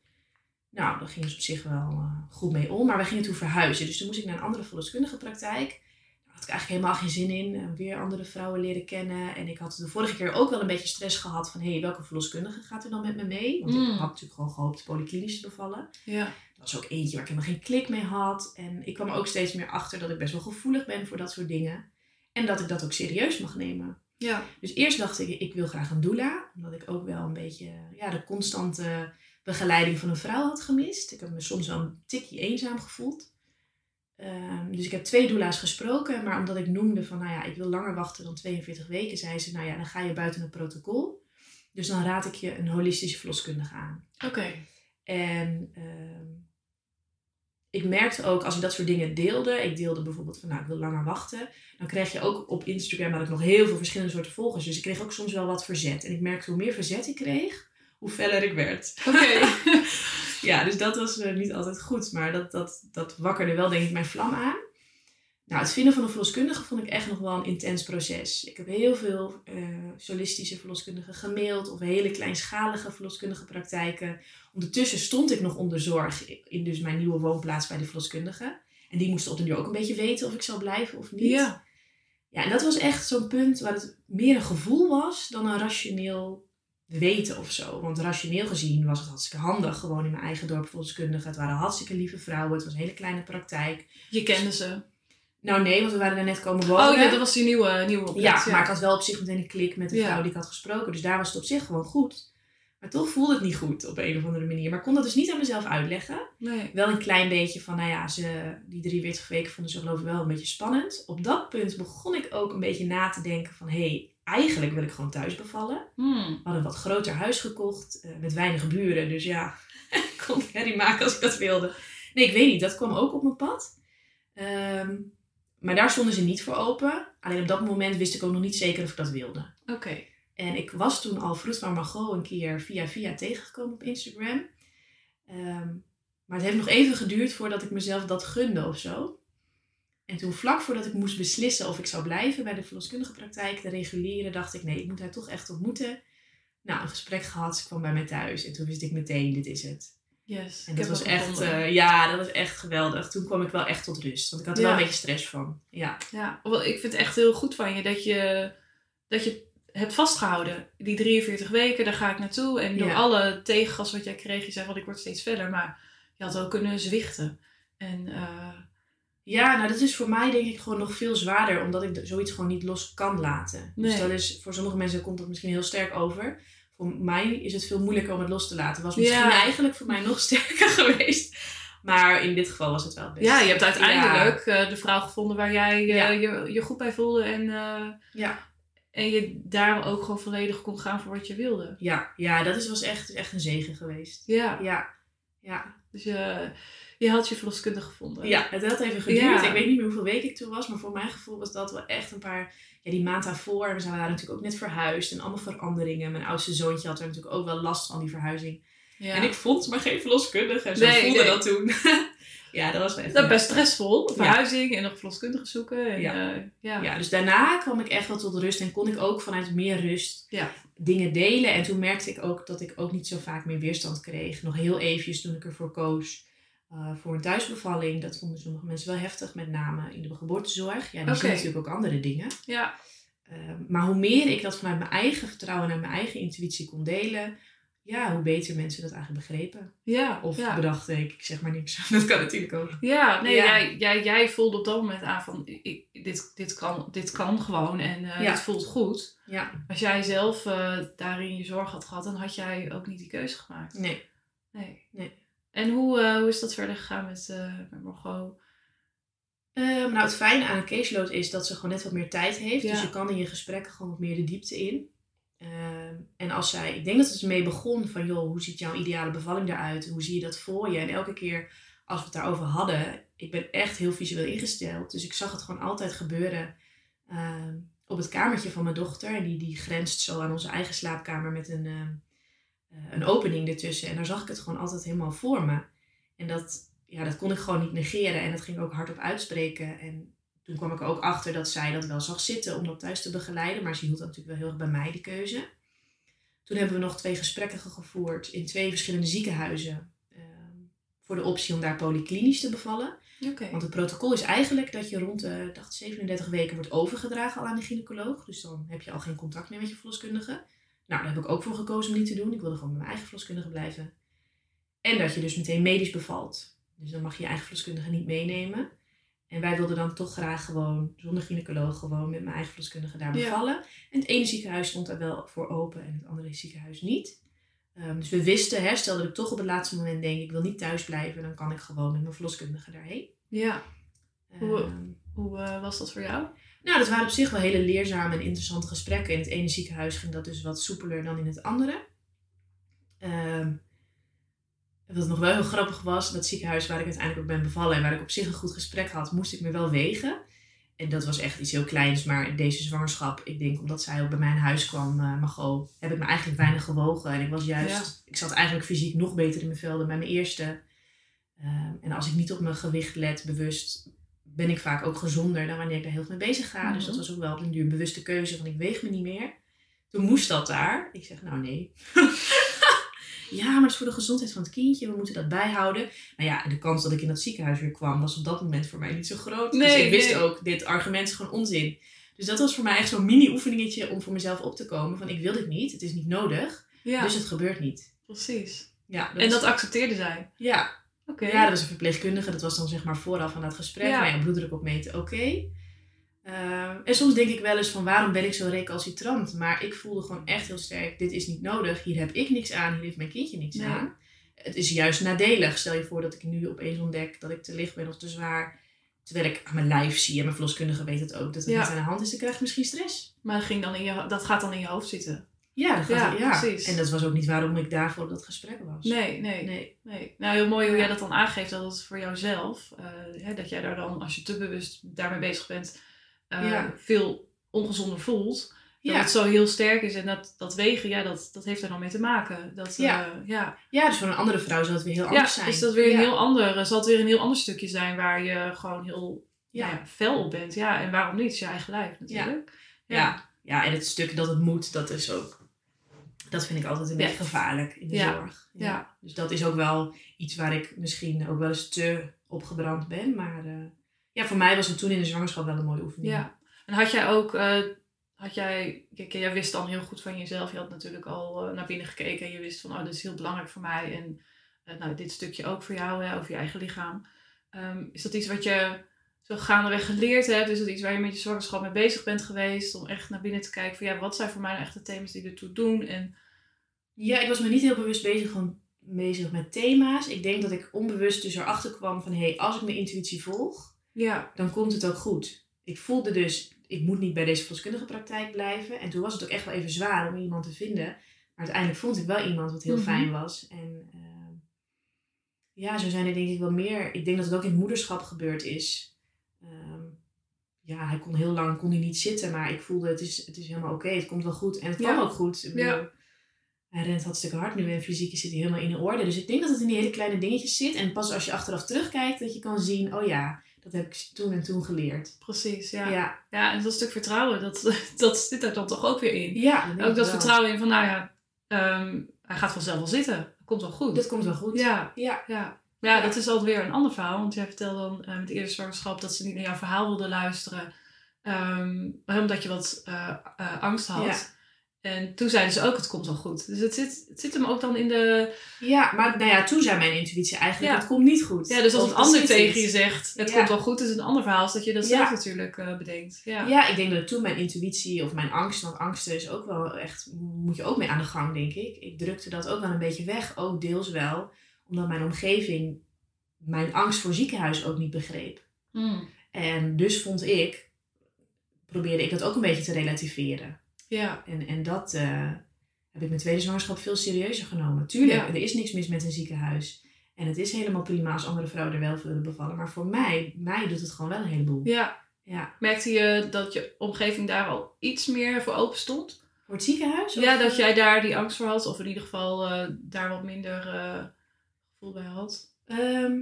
Nou, daar ging ze op zich wel eh, goed mee om, maar wij gingen toen verhuizen. Dus toen moest ik naar een andere verloskundige praktijk. Daar had ik eigenlijk helemaal geen zin in. Eh, weer andere vrouwen leren kennen. En ik had de vorige keer ook wel een beetje stress gehad van... hé, hey, welke verloskundige gaat er dan met me mee? Want Mm. ik had natuurlijk gewoon gehoopt polyklinisch te bevallen. Ja. Dat was ook eentje waar ik helemaal geen klik mee had. En ik kwam ook steeds meer achter dat ik best wel gevoelig ben voor dat soort dingen. En dat ik dat ook serieus mag nemen. Ja. Dus eerst dacht ik, ik wil graag een doula. Omdat ik ook wel een beetje ja, de constante begeleiding van een vrouw had gemist. Ik heb me soms wel een tikje eenzaam gevoeld. Ehm, dus ik heb twee doula's gesproken. Maar omdat ik noemde van, nou ja, ik wil langer wachten dan 42 weken, zei ze, nou ja, dan ga je buiten het protocol. Dus dan raad ik je een holistische verloskundige aan. Oké. En ehm, ik merkte ook als ik dat soort dingen deelde, ik deelde bijvoorbeeld van nou ik wil langer wachten, dan kreeg je ook op Instagram had ik nog heel veel verschillende soorten volgers. Dus ik kreeg ook soms wel wat verzet. En ik merkte hoe meer verzet ik kreeg, hoe feller ik werd. Oké. Ja, dus dat was eh, niet altijd goed, maar dat, dat, dat wakkerde wel denk ik mijn vlam aan. Nou, het vinden van een verloskundige vond ik echt nog wel een intens proces. Ik heb heel veel eh, solistische verloskundigen gemaild of hele kleinschalige verloskundige praktijken. Ondertussen stond ik nog onder zorg in dus mijn nieuwe woonplaats bij de verloskundige. En die moesten op de duur ook een beetje weten of ik zou blijven of niet. Ja. Ja, en dat was echt zo'n punt waar het meer een gevoel was dan een rationeel weten of zo. Want rationeel gezien was het hartstikke handig. Gewoon in mijn eigen dorp verloskundige. Het waren hartstikke lieve vrouwen. Het was een hele kleine praktijk. Je kende ze. Nou nee, want we waren daar net komen wonen. Oh ja, dat was die nieuwe, nieuwe Ja, maar ik had wel op zich meteen een klik met de Ja. vrouw die ik had gesproken. Dus daar was het op zich gewoon goed. Maar toch voelde het niet goed op een of andere manier. Maar ik kon dat dus niet aan mezelf uitleggen. Nee. Wel een klein beetje van, nou ja, ze, die 43 weken vonden ze geloof ik wel een beetje spannend. Op dat punt begon ik ook een beetje na te denken van, hé, hey, eigenlijk wil ik gewoon thuis bevallen. Hmm. We hadden een wat groter huis gekocht, eh, met weinig buren. Dus ja, ik kon herrie maken als ik dat wilde. Nee, ik weet niet, dat kwam ook op mijn pad. Ehm, maar daar stonden ze niet voor open. Alleen op dat moment wist ik ook nog niet zeker of ik dat wilde. Oké. En ik was toen al vroeg van Margot een keer via via tegengekomen op Instagram. Ehm, maar het heeft nog even geduurd voordat ik mezelf dat gunde of zo. En toen vlak voordat ik moest beslissen of ik zou blijven bij de verloskundige praktijk, de reguliere, dacht ik nee, ik moet haar toch echt ontmoeten. Nou, een gesprek gehad. Ze kwam bij mij thuis. En toen wist ik meteen, dit is het. Yes. En dat was echt, uh, ja, dat was echt geweldig. Toen kwam ik wel echt tot rust. Want ik had er Ja. wel een beetje stress van. Ja. Ja, ik vind het echt heel goed van je dat je, dat je hebt vastgehouden. Die 43 weken, daar ga ik naartoe. En door Ja. alle tegengas wat jij kreeg, je zei van ik word steeds verder. Maar je had ook kunnen zwichten. En eh, Ja, nou dat is voor mij denk ik gewoon nog veel zwaarder. Omdat ik zoiets gewoon niet los kan laten. Dus dat is, voor sommige mensen komt dat misschien heel sterk over. Voor mij is het veel moeilijker om het los te laten. Was misschien Ja. eigenlijk voor mij nog sterker geweest. Maar in dit geval was het wel het beste. ja, je hebt uiteindelijk eh, de vrouw gevonden waar jij eh, Ja. je, je goed bij voelde. En, eh, Ja, en je daar ook gewoon volledig kon gaan voor wat je wilde. ja, ja dat is, was echt, echt een zegen geweest. Ja, Ja, ja. dus je, je had je verloskundige gevonden. ja het had even geduurd. Ja. Ik weet niet meer hoeveel weken ik toen was. Maar voor mijn gevoel was dat wel echt een paar... Ja, die maand daarvoor. We zijn- waren natuurlijk ook net verhuisd. En allemaal veranderingen. Mijn oudste zoontje had er natuurlijk ook wel last van die verhuizing. Ja. En ik vond maar geen verloskundige. Zo Nee, voelde nee. dat toen. ja, dat was wel echt... Dat best stressvol. Verhuizing en nog verloskundige zoeken. En, Ja. ja. ja. Ja, dus daarna kwam ik echt wel tot rust. En kon ik ook vanuit meer rust Ja. dingen delen. En toen merkte ik ook dat ik ook niet zo vaak meer weerstand kreeg. Nog heel eventjes toen ik ervoor koos. Eh, voor een thuisbevalling. Dat vonden sommige mensen wel heftig. Met name in de geboortezorg. Ja, die zien Oké. natuurlijk ook andere dingen. ja. Eh, maar hoe meer ik dat vanuit mijn eigen vertrouwen en mijn eigen intuïtie kon delen, ja, hoe beter mensen dat eigenlijk begrepen. Ja, Of ja. bedachten, ik, ik zeg maar niks. Dat kan natuurlijk ook. Ja, nee, Ja. Jij, jij, jij voelde op dat moment aan van ik, dit, dit, kan, dit kan gewoon en eh Ja. het voelt goed. Ja, Als jij zelf eh, daarin je zorg had gehad, dan had jij ook niet die keuze gemaakt. nee. Nee. Nee. En hoe, eh, hoe is dat verder gegaan met, eh met Margot? Ehm, nou, het fijne aan een caseload is dat ze gewoon net wat meer tijd heeft. Ja. Dus je kan in je gesprekken gewoon wat meer de diepte in. Ehm, en als zij, ik denk dat het ermee begon van, joh, hoe ziet jouw ideale bevalling eruit? Hoe zie je dat voor je? En elke keer als we het daarover hadden, ik ben echt heel visueel ingesteld. Dus ik zag het gewoon altijd gebeuren ehm, op het kamertje van mijn dochter. En die, die grenst zo aan onze eigen slaapkamer met een, een opening ertussen. En daar zag ik het gewoon altijd helemaal voor me. En dat, ja, dat kon ik gewoon niet negeren. En dat ging ik ook hardop uitspreken. En toen kwam ik er ook achter dat zij dat wel zag zitten om dat thuis te begeleiden. Maar ze hield dat natuurlijk wel heel erg bij mij, die keuze. Toen hebben we nog twee gesprekken gevoerd in twee verschillende ziekenhuizen. ehm, voor de optie om daar polyklinisch te bevallen. Want het protocol is eigenlijk dat je rond de ik dacht 37 weken wordt overgedragen al aan de gynaecoloog. Dus dan heb je al geen contact meer met je verloskundige. Nou, daar heb ik ook voor gekozen om niet te doen. Ik wilde gewoon bij mijn eigen verloskundige blijven. En dat je dus meteen medisch bevalt. Dus dan mag je je eigen verloskundige niet meenemen. En wij wilden dan toch graag gewoon, zonder gynaecoloog, gewoon met mijn eigen verloskundige daar Ja. bevallen. En het ene ziekenhuis stond daar wel voor open en het andere ziekenhuis niet. Ehm, dus we wisten, hè, stel dat ik toch op het laatste moment denk, ik wil niet thuis blijven, dan kan ik gewoon met mijn verloskundige daarheen. Ja. Hoe- Ehm, Hoe eh, was dat voor jou? Nou, dat waren op zich wel hele leerzame en interessante gesprekken. In het ene ziekenhuis ging dat dus wat soepeler dan in het andere. Ehm, wat nog wel heel grappig was, dat ziekenhuis waar ik uiteindelijk ook ben bevallen en waar ik op zich een goed gesprek had, moest ik me wel wegen. En dat was echt iets heel kleins, maar deze zwangerschap, ik denk omdat zij ook bij mij in huis kwam, eh Margot, heb ik me eigenlijk weinig gewogen. En ik was juist, ik zat eigenlijk fysiek nog beter in mijn vel dan bij mijn eerste. Ehm, en als ik niet op mijn gewicht let, bewust, ben ik vaak ook gezonder dan wanneer ik daar heel veel mee bezig ga. Dus dat Mhm. was ook wel op een duur bewuste keuze van ik weeg me niet meer. Toen moest dat daar. Ik zeg nou nee. ja, maar dat is voor de gezondheid van het kindje. We moeten dat bijhouden. Nou ja, de kans dat ik in dat ziekenhuis weer kwam was op dat moment voor mij niet zo groot. dus ik wist nee. ook, dit argument is gewoon onzin. Dus dat was voor mij echt zo'n mini-oefeningetje om voor mezelf op te komen. Van ik wil dit niet, het is niet nodig, Ja, dus het gebeurt niet. precies. Ja, En dat accepteerde zij. ja, Oké. ja, dat was een verpleegkundige. Dat was dan zeg maar vooraf aan dat gesprek. Ja. Nou ja, bloeddruk opmeten, oké. Ehm, en soms denk ik wel eens van waarom ben ik zo recalcitrant? Maar ik voelde gewoon echt heel sterk, dit is niet nodig. Hier heb ik niks aan, hier heeft mijn kindje niks Nee. aan. Het is juist nadelig. Stel je voor dat ik nu opeens ontdek dat ik te licht ben of te zwaar. Terwijl ik aan mijn lijf zie en mijn verloskundige weet het ook dat het Ja. niet aan de hand is. Dan krijg ik misschien stress. Maar dat, ging dan in je, dat gaat dan in je hoofd zitten. Ja, dat gaat Ja, ja, precies. En dat was ook niet waarom ik daarvoor op dat gesprek was. Nee, nee, Nee. nee. Nou, heel mooi hoe Ja. jij dat dan aangeeft. Dat het voor jouzelf, hè, dat jij daar dan, als je te bewust daarmee bezig bent, eh, Ja. veel ongezonder voelt. Dat Ja. het zo heel sterk is. En dat, dat wegen, ja, dat, dat heeft er dan mee te maken. Dat, Ja. eh, ja. ja, dus voor een andere vrouw zou het weer heel ja, anders zijn. is dat weer een Ja. heel ander, zal het weer een heel ander stukje zijn waar je gewoon heel Ja. nou ja, fel op bent. Ja, en waarom niet? Het is je eigen lijf natuurlijk. Ja. ja, en het stuk dat het moet, dat is ook Dat vind ik altijd een Ja. beetje gevaarlijk in de Ja. zorg. Ja. Dus dat is ook wel iets waar ik misschien ook wel eens te opgebrand ben. Maar eh, ja, voor mij was het toen in de zwangerschap wel een mooie oefening. Ja. En had jij ook, eh, had jij, kijk, jij wist dan heel goed van jezelf. Je had natuurlijk al eh, naar binnen gekeken en je wist van, oh, dit is heel belangrijk voor mij. En nou, dit stukje ook voor jou, hè, over je eigen lichaam. Ehm, is dat iets wat je zo gaandeweg geleerd hebt? Is dat iets waar je met je zwangerschap mee bezig bent geweest? Om echt naar binnen te kijken van, ja, wat zijn voor mij nou echt de thema's die ertoe doen? En Ja, ik was me niet heel bewust bezig, gewoon bezig met thema's. Ik denk dat ik onbewust dus erachter kwam van... hé, hey, als ik mijn intuïtie volg, ja, dan komt het ook goed. Ik voelde dus, ik moet niet bij deze verloskundige praktijk blijven. En toen was het ook echt wel even zwaar om iemand te vinden. Maar uiteindelijk vond ik wel iemand wat heel Mhm. fijn was. En ehm, ja, zo zijn er denk ik wel meer. Ik denk dat het ook in het moederschap gebeurd is. Ehm, ja, hij kon heel lang kon hij niet zitten, maar ik voelde het is, het is helemaal oké, het komt wel goed. En het kwam Ja. ook goed. Ik bedoel, Ja. Hij rent hartstikke hard nu en fysiek zit hij helemaal in orde. Dus ik denk dat het in die hele kleine dingetjes zit. En pas als je achteraf terugkijkt, dat je kan zien, oh ja, dat heb ik toen en toen geleerd. precies. Ja. Ja, ja. en dat stuk vertrouwen, dat, dat zit er dan toch ook weer in. ja, dat Ook dat wel. vertrouwen in van, nou ja, ehm, hij gaat vanzelf wel zitten. Dat komt wel goed. Dat komt wel goed. Ja, Ja. ja. Ja, dat is altijd weer een ander verhaal. Want jij vertelde dan eh, met de eerste zwangerschap dat ze niet naar jouw verhaal wilde luisteren. ehm, omdat je wat eh, eh, angst had. En toen zeiden ze ook, het komt wel goed. Dus het zit, het zit hem ook dan in de... Ja, maar nou ja, toen zei mijn intuïtie eigenlijk, Ja. het komt niet goed. Ja, dus als Of een ander tegen je zegt, het Ja. komt wel goed, is het een ander verhaal. Is dat je dat Ja. zelf natuurlijk eh, bedenkt. Ja. Ik denk dat toen mijn intuïtie of mijn angst, want angsten is ook wel echt, moet je ook mee aan de gang, denk ik. Ik drukte dat ook wel een beetje weg, ook deels wel, omdat mijn omgeving mijn angst voor ziekenhuis ook niet begreep. Mm. En dus vond ik, probeerde ik dat ook een beetje te relativeren. Ja. En, en dat eh, heb ik mijn tweede zwangerschap veel serieuzer genomen. Tuurlijk, Ja. er is niks mis met een ziekenhuis. En het is helemaal prima als andere vrouwen er wel willen bevallen. Maar voor mij, mij doet het gewoon wel een heleboel. ja. Ja. Merkte je dat je omgeving daar al iets meer voor open stond? Voor het ziekenhuis? Ja, Of, dat eh, jij daar die angst voor had. Of in ieder geval eh, daar wat minder eh, gevoel bij had. Ehm,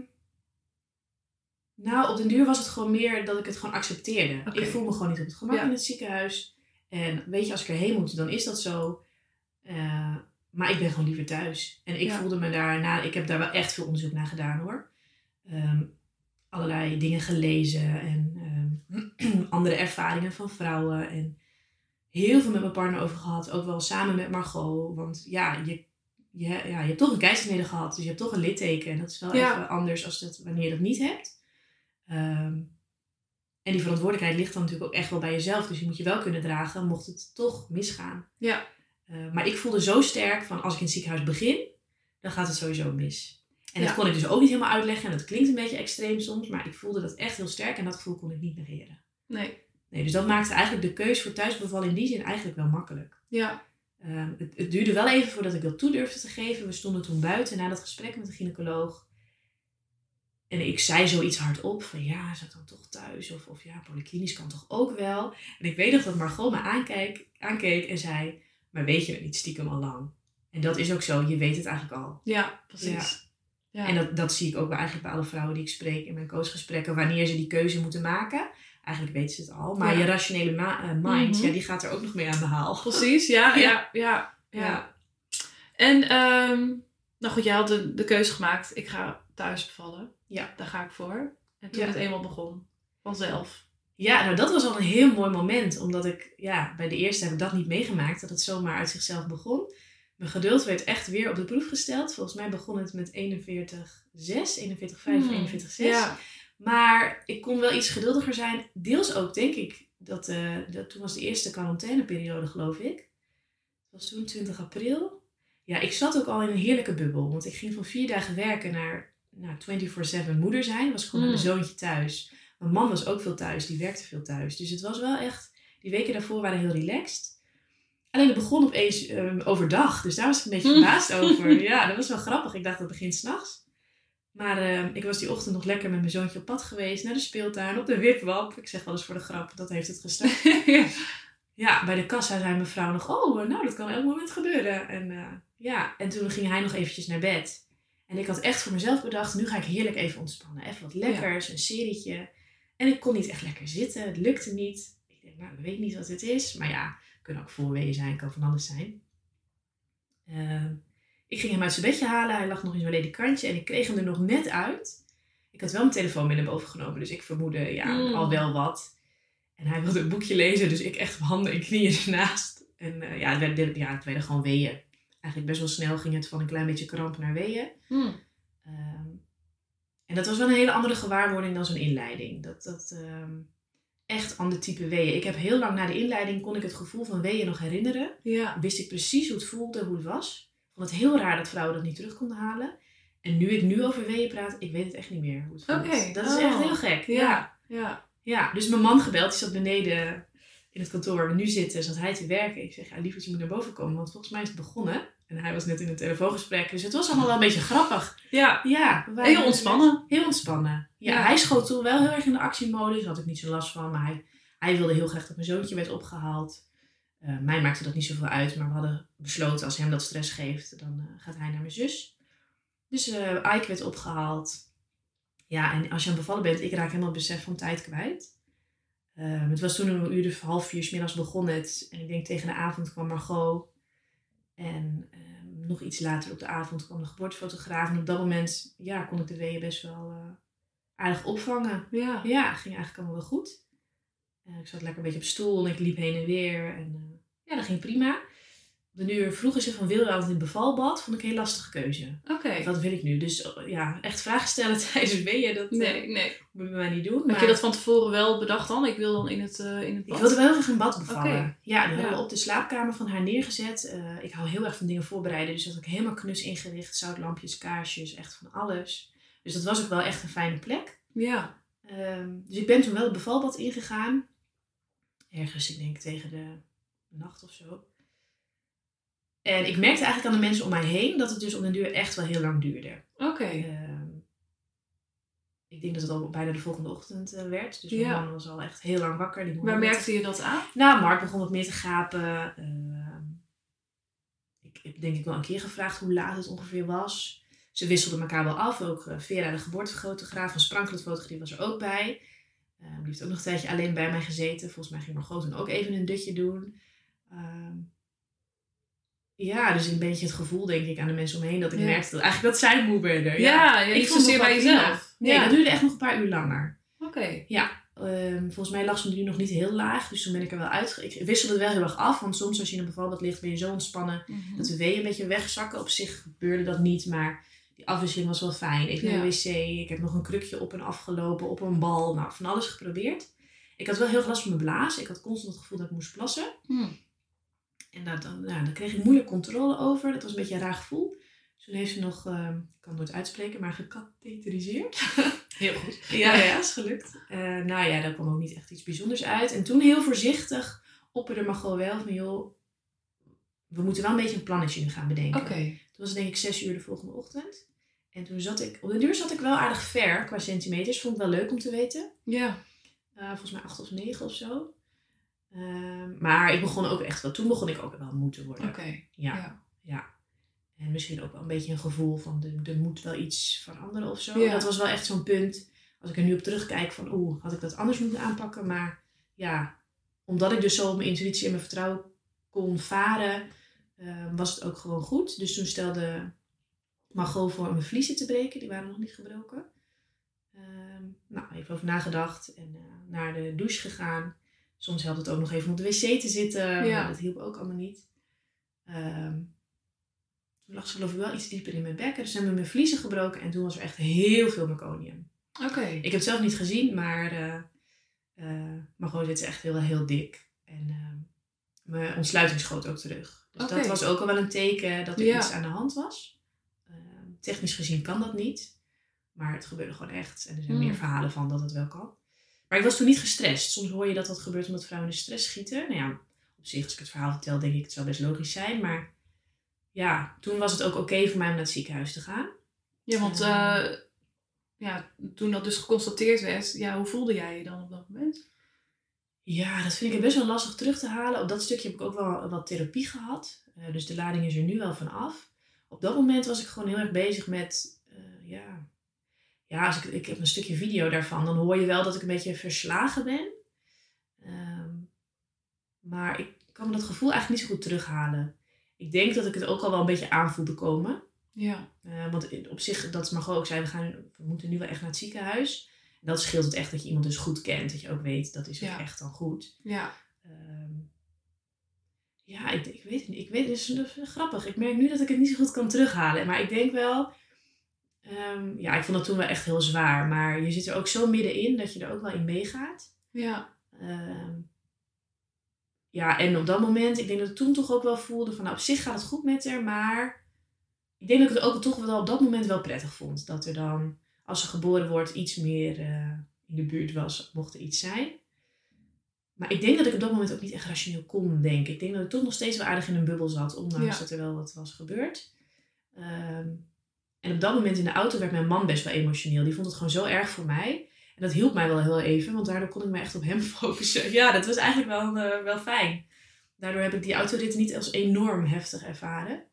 nou, op den duur was het gewoon meer dat ik het gewoon accepteerde. Ik voel me gewoon niet op het gemak Ja. in het ziekenhuis. En weet je, als ik erheen moet, dan is dat zo. Eh, maar ik ben gewoon liever thuis. En ik Ja. voelde me daarna, ik heb daar wel echt veel onderzoek naar gedaan hoor. Ehm, allerlei dingen gelezen en ehm, andere ervaringen van vrouwen. En heel veel met mijn partner over gehad. Ook wel samen met Margot. Want ja, je, je, ja, je hebt toch een keizersnede gehad. Dus je hebt toch een litteken. En dat is wel Ja. even anders als dat, wanneer je dat niet hebt. Ehm, en die verantwoordelijkheid ligt dan natuurlijk ook echt wel bij jezelf. Dus je moet je wel kunnen dragen, mocht het toch misgaan. Ja. Eh, maar ik voelde zo sterk van als ik in het ziekenhuis begin, dan gaat het sowieso mis. En Ja. dat kon ik dus ook niet helemaal uitleggen. En dat klinkt een beetje extreem soms, maar ik voelde dat echt heel sterk. En dat gevoel kon ik niet negeren. Nee. Nee, dus dat maakte eigenlijk de keus voor thuisbevallen in die zin eigenlijk wel makkelijk. Ja. Ehm, het, het duurde wel even voordat ik dat toe durfde te geven. We stonden toen buiten na dat gesprek met de gynaecoloog. En ik zei zoiets hardop van ja, ik dan toch thuis? Of, of ja, polyklinisch kan toch ook wel? En ik weet nog dat Margot me aankeek, aankeek en zei, maar weet je het niet stiekem al lang? En dat is ook zo, je weet het eigenlijk al. Ja, precies. Ja. En dat, dat zie ik ook bij, eigenlijk bij alle vrouwen die ik spreek in mijn coachgesprekken. Wanneer ze die keuze moeten maken. Eigenlijk weten ze het al. Maar Ja. je rationele ma- eh, mind, Mhm. ja, die gaat er ook nog mee aan de haal. Precies, ja, Ja. ja, ja. ja. Ja. En, ehm, nou goed, jij had de, de keuze gemaakt. Ik ga thuis bevallen. Ja. Daar ga ik voor. En toen Ja. het eenmaal begon. Vanzelf. Ja, nou dat was al een heel mooi moment. Omdat ik, ja, bij de eerste heb ik dat niet meegemaakt. Dat het zomaar uit zichzelf begon. Mijn geduld werd echt weer op de proef gesteld. Volgens mij begon het met 41,6, 41,5, Hmm. 41,6. Ja. Maar ik kon wel iets geduldiger zijn. Deels ook, denk ik. Dat, eh, dat, toen was de eerste quarantaineperiode, geloof ik. Het was toen 20 april. Ja, ik zat ook al in een heerlijke bubbel. Want ik ging van vier dagen werken naar nou, 24-7 moeder zijn. Was gewoon Mm. mijn zoontje thuis. Mijn man was ook veel thuis. Die werkte veel thuis. Dus het was wel echt... Die weken daarvoor waren heel relaxed. Alleen het begon opeens ehm, overdag. Dus daar was ik een beetje Mm. verbaasd over. Ja, dat was wel grappig. Ik dacht dat begint s'nachts. Maar ehm, ik was die ochtend nog lekker met mijn zoontje op pad geweest. Naar de speeltuin, op de wipwap. Ik zeg wel eens voor de grap, dat heeft het gestart. ja. Ja, bij de kassa zei mevrouw nog, oh, nou, dat kan elk moment gebeuren. En eh, ja, en toen ging hij nog eventjes naar bed. En ik had echt voor mezelf bedacht, nu ga ik heerlijk even ontspannen. Even wat lekkers, een serietje. En ik kon niet echt lekker zitten, het lukte niet. Ik denk, nou, ik weet niet wat dit is. Maar ja, het kunnen ook voorweeën zijn, kan van alles zijn. Ehm, ik ging hem uit zijn bedje halen. Hij lag nog in zijn ledikantje en ik kreeg hem er nog net uit. Ik had wel mijn telefoon mee naar boven genomen, dus ik vermoedde ja, Mm. al wel wat. En hij wilde een boekje lezen, dus ik echt op handen en knieën ernaast. En eh, ja, het werden, ja, het werden gewoon weeën. Eigenlijk best wel snel ging het van een klein beetje krampen naar weeën. Hmm. Ehm, en dat was wel een hele andere gewaarwording dan zo'n inleiding. Dat, dat ehm, echt ander type weeën. Ik heb heel lang na de inleiding kon ik het gevoel van weeën nog herinneren. Ja. Wist ik precies hoe het voelde, hoe het was. Ik vond het heel raar dat vrouwen dat niet terug konden halen. En nu ik nu over weeën praat, ik weet het echt niet meer hoe het voelt. Oké. Dat is Oh. echt heel gek. Ja. Ja. Ja. ja. dus mijn man gebeld, die zat beneden in het kantoor waar we nu zitten, zat hij te werken. Ik zeg, ja, lieverd, je moet naar boven komen, want volgens mij is het begonnen. En hij was net in een telefoongesprek, dus het was allemaal wel een beetje grappig. Ja. Ja, Heel ontspannen. Heel ontspannen. Ja, Ja. hij schoot toen wel heel erg in de actiemodus. Daar had ik niet zo last van. Maar hij, hij wilde heel graag dat mijn zoontje werd opgehaald. Eh, mij maakte dat niet zoveel uit. Maar we hadden besloten, als hem dat stress geeft, dan eh, gaat hij naar mijn zus. Dus eh Ike werd opgehaald. Ja, en als je aan het bevallen bent, ik raak helemaal het besef van tijd kwijt. Eh, het was toen een uur of half vier 's middags begon het. En ik denk tegen de avond kwam Margot. En ehm, nog iets later op de avond kwam de geboortefotograaf. En op dat moment ja, kon ik de weeën best wel eh, aardig opvangen. Ja. Ja, ging eigenlijk allemaal wel goed. Eh, ik zat lekker een beetje op stoel en ik liep heen en weer. En eh, ja, dat ging prima. Uur vroegen ze van wil je altijd in het bevalbad? Vond ik een heel lastige keuze. Oké. Wat wil ik nu? Dus eh, ja, echt vragen stellen tijdens weeën, dat eh, Nee, nee. moet je bij mij niet doen. Heb maar- je dat van tevoren wel bedacht dan? Ik wil dan in het, eh in het ik bad. wilde wel heel graag in bad bevallen. Ja, hadden Ja. we op de slaapkamer van haar neergezet. Ik hou heel erg van dingen voorbereiden. Dus dat had ik helemaal knus ingericht. Zoutlampjes, kaarsjes, echt van alles. Dus dat was ook wel echt een fijne plek. Ja. Ehm, dus ik ben toen wel het bevalbad ingegaan. Ergens, ik denk tegen de nacht of zo. En ik merkte eigenlijk aan de mensen om mij heen dat het dus op den duur echt wel heel lang duurde. Oké. Ehm, ik denk dat het al bijna de volgende ochtend eh, werd. Dus Ja. mijn man was al echt heel lang wakker. Die Waar merkte je dat aan? Nou, Mark begon wat meer te gapen. Ehm, ik heb denk ik wel een keer gevraagd hoe laat het ongeveer was. Ze wisselden elkaar wel af. Ook eh, Vera, de geboortefotograaf van Sprankelend Fotografie, was er ook bij. Ehm, die heeft ook nog een tijdje alleen bij mij gezeten. Volgens mij ging Margot toen ook even een dutje doen. Ja, dus een beetje het gevoel, denk ik, aan de mensen omheen dat ik Ja. merkte dat eigenlijk dat zij moe werden. Ja, ja, ik niet vond het bij jezelf. Nee, Ja. dat duurde echt nog een paar uur langer. Oké. Ehm, volgens mij lag ze nu nog niet heel laag, dus toen ben ik er wel uit. Ik wisselde het wel heel erg af, want soms als je in een bevalbad ligt ben je zo ontspannen Mhm. dat de weeën een beetje wegzakken. Op zich gebeurde dat niet, maar die afwisseling was wel fijn. Naar Ja. de wc, ik heb nog een krukje op en afgelopen, op een bal, nou van alles geprobeerd. Ik had wel heel veel last van mijn blaas. Ik had constant het gevoel dat ik moest plassen. Hmm. En dat, dan, nou, daar kreeg ik moeilijk controle over. Dat was een beetje een raar gevoel. Toen heeft ze nog, ehm, ik kan het nooit uitspreken, maar gecatheteriseerd. Heel goed. Ja, ja, is gelukt. Eh, nou ja, daar kwam ook niet echt iets bijzonders uit. En toen heel voorzichtig opperde Margot wel van, joh, we moeten wel een beetje een plannetje nu gaan bedenken. Oké. Toen was het denk ik zes uur de volgende ochtend. En toen zat ik, op de deur zat ik wel aardig ver qua centimeters. Vond ik wel leuk om te weten. Ja. Eh, volgens mij acht of negen of zo. Ehm, maar ik begon ook echt wel, toen begon ik ook wel moe te worden. Oké. Ja, Ja. ja. En misschien ook wel een beetje een gevoel van er, er moet wel iets veranderen of zo. Ja. Dat was wel echt zo'n punt. Als ik er nu op terugkijk van oeh, had ik dat anders moeten aanpakken. Maar ja, omdat ik dus zo op mijn intuïtie en mijn vertrouwen kon varen, eh, was het ook gewoon goed. Dus toen stelde Margot voor om mijn vliezen te breken. Die waren nog niet gebroken. Ehm, nou, even over nagedacht en eh, naar de douche gegaan. Soms helpt het ook nog even om op de wc te zitten. Ja. Maar dat hielp ook allemaal niet. Ehm, toen lag ze geloof ik wel iets dieper in mijn bekken. Dus hebben mijn vliezen gebroken. En toen was er echt heel veel meconium. Oké. Ik heb het zelf niet gezien, maar eh eh Margot zit echt heel, heel dik. En ehm, mijn ontsluiting schoot ook terug. Dus dat was ook al wel een teken dat er Ja. iets aan de hand was. Ehm, technisch gezien kan dat niet. Maar het gebeurde gewoon echt. En er zijn Hmm. meer verhalen van dat het wel kan. Maar ik was toen niet gestrest. Soms hoor je dat dat gebeurt omdat vrouwen in de stress schieten. Nou ja, op zich, als ik het verhaal vertel, denk ik het zou best logisch zijn. Maar ja, toen was het ook oké voor mij om naar het ziekenhuis te gaan. Ja, want Ehm. eh, ja, toen dat dus geconstateerd werd, ja, hoe voelde jij je dan op dat moment? Ja, dat vind ik best wel lastig terug te halen. Op dat stukje heb ik ook wel wat therapie gehad. Eh, dus de lading is er nu wel van af. Op dat moment was ik gewoon heel erg bezig met, eh, ja... Ja, als ik, ik heb een stukje video daarvan. Dan hoor je wel dat ik een beetje verslagen ben. Ehm, maar ik kan me dat gevoel eigenlijk niet zo goed terughalen. ik denk dat ik het ook al wel een beetje aan voelde komen. Ja. Eh, want op zich, dat Margot ook zei, we, gaan, we moeten nu wel echt naar het ziekenhuis. En dat scheelt het echt dat je iemand dus goed kent. Dat je ook weet, dat is ook Ja. echt dan goed. Ja. Ehm, ja, ik, ik weet het niet. Ik weet, het is, dat is grappig. Ik merk nu dat ik het niet zo goed kan terughalen. Maar ik denk wel... ehm, ja, ik vond het toen wel echt heel zwaar. Maar je zit er ook zo middenin dat je er ook wel in meegaat. Ja. Ehm, ja, en op dat moment, ik denk dat ik toen toch ook wel voelde van, nou, op zich gaat het goed met haar, maar ik denk dat ik het ook toch wel op dat moment wel prettig vond. Dat er dan, als ze geboren wordt, iets meer eh, in de buurt was, mocht er iets zijn. Maar ik denk dat ik op dat moment ook niet echt rationeel kon denken. Ik denk dat ik toch nog steeds wel aardig in een bubbel zat, ondanks Ja. dat er wel wat was gebeurd. Ehm, en op dat moment in de auto werd mijn man best wel emotioneel. Die vond het gewoon zo erg voor mij. En dat hielp mij wel heel even, want daardoor kon ik me echt op hem focussen. Ja, dat was eigenlijk wel, eh, wel fijn. Daardoor heb ik die autorit niet als enorm heftig ervaren.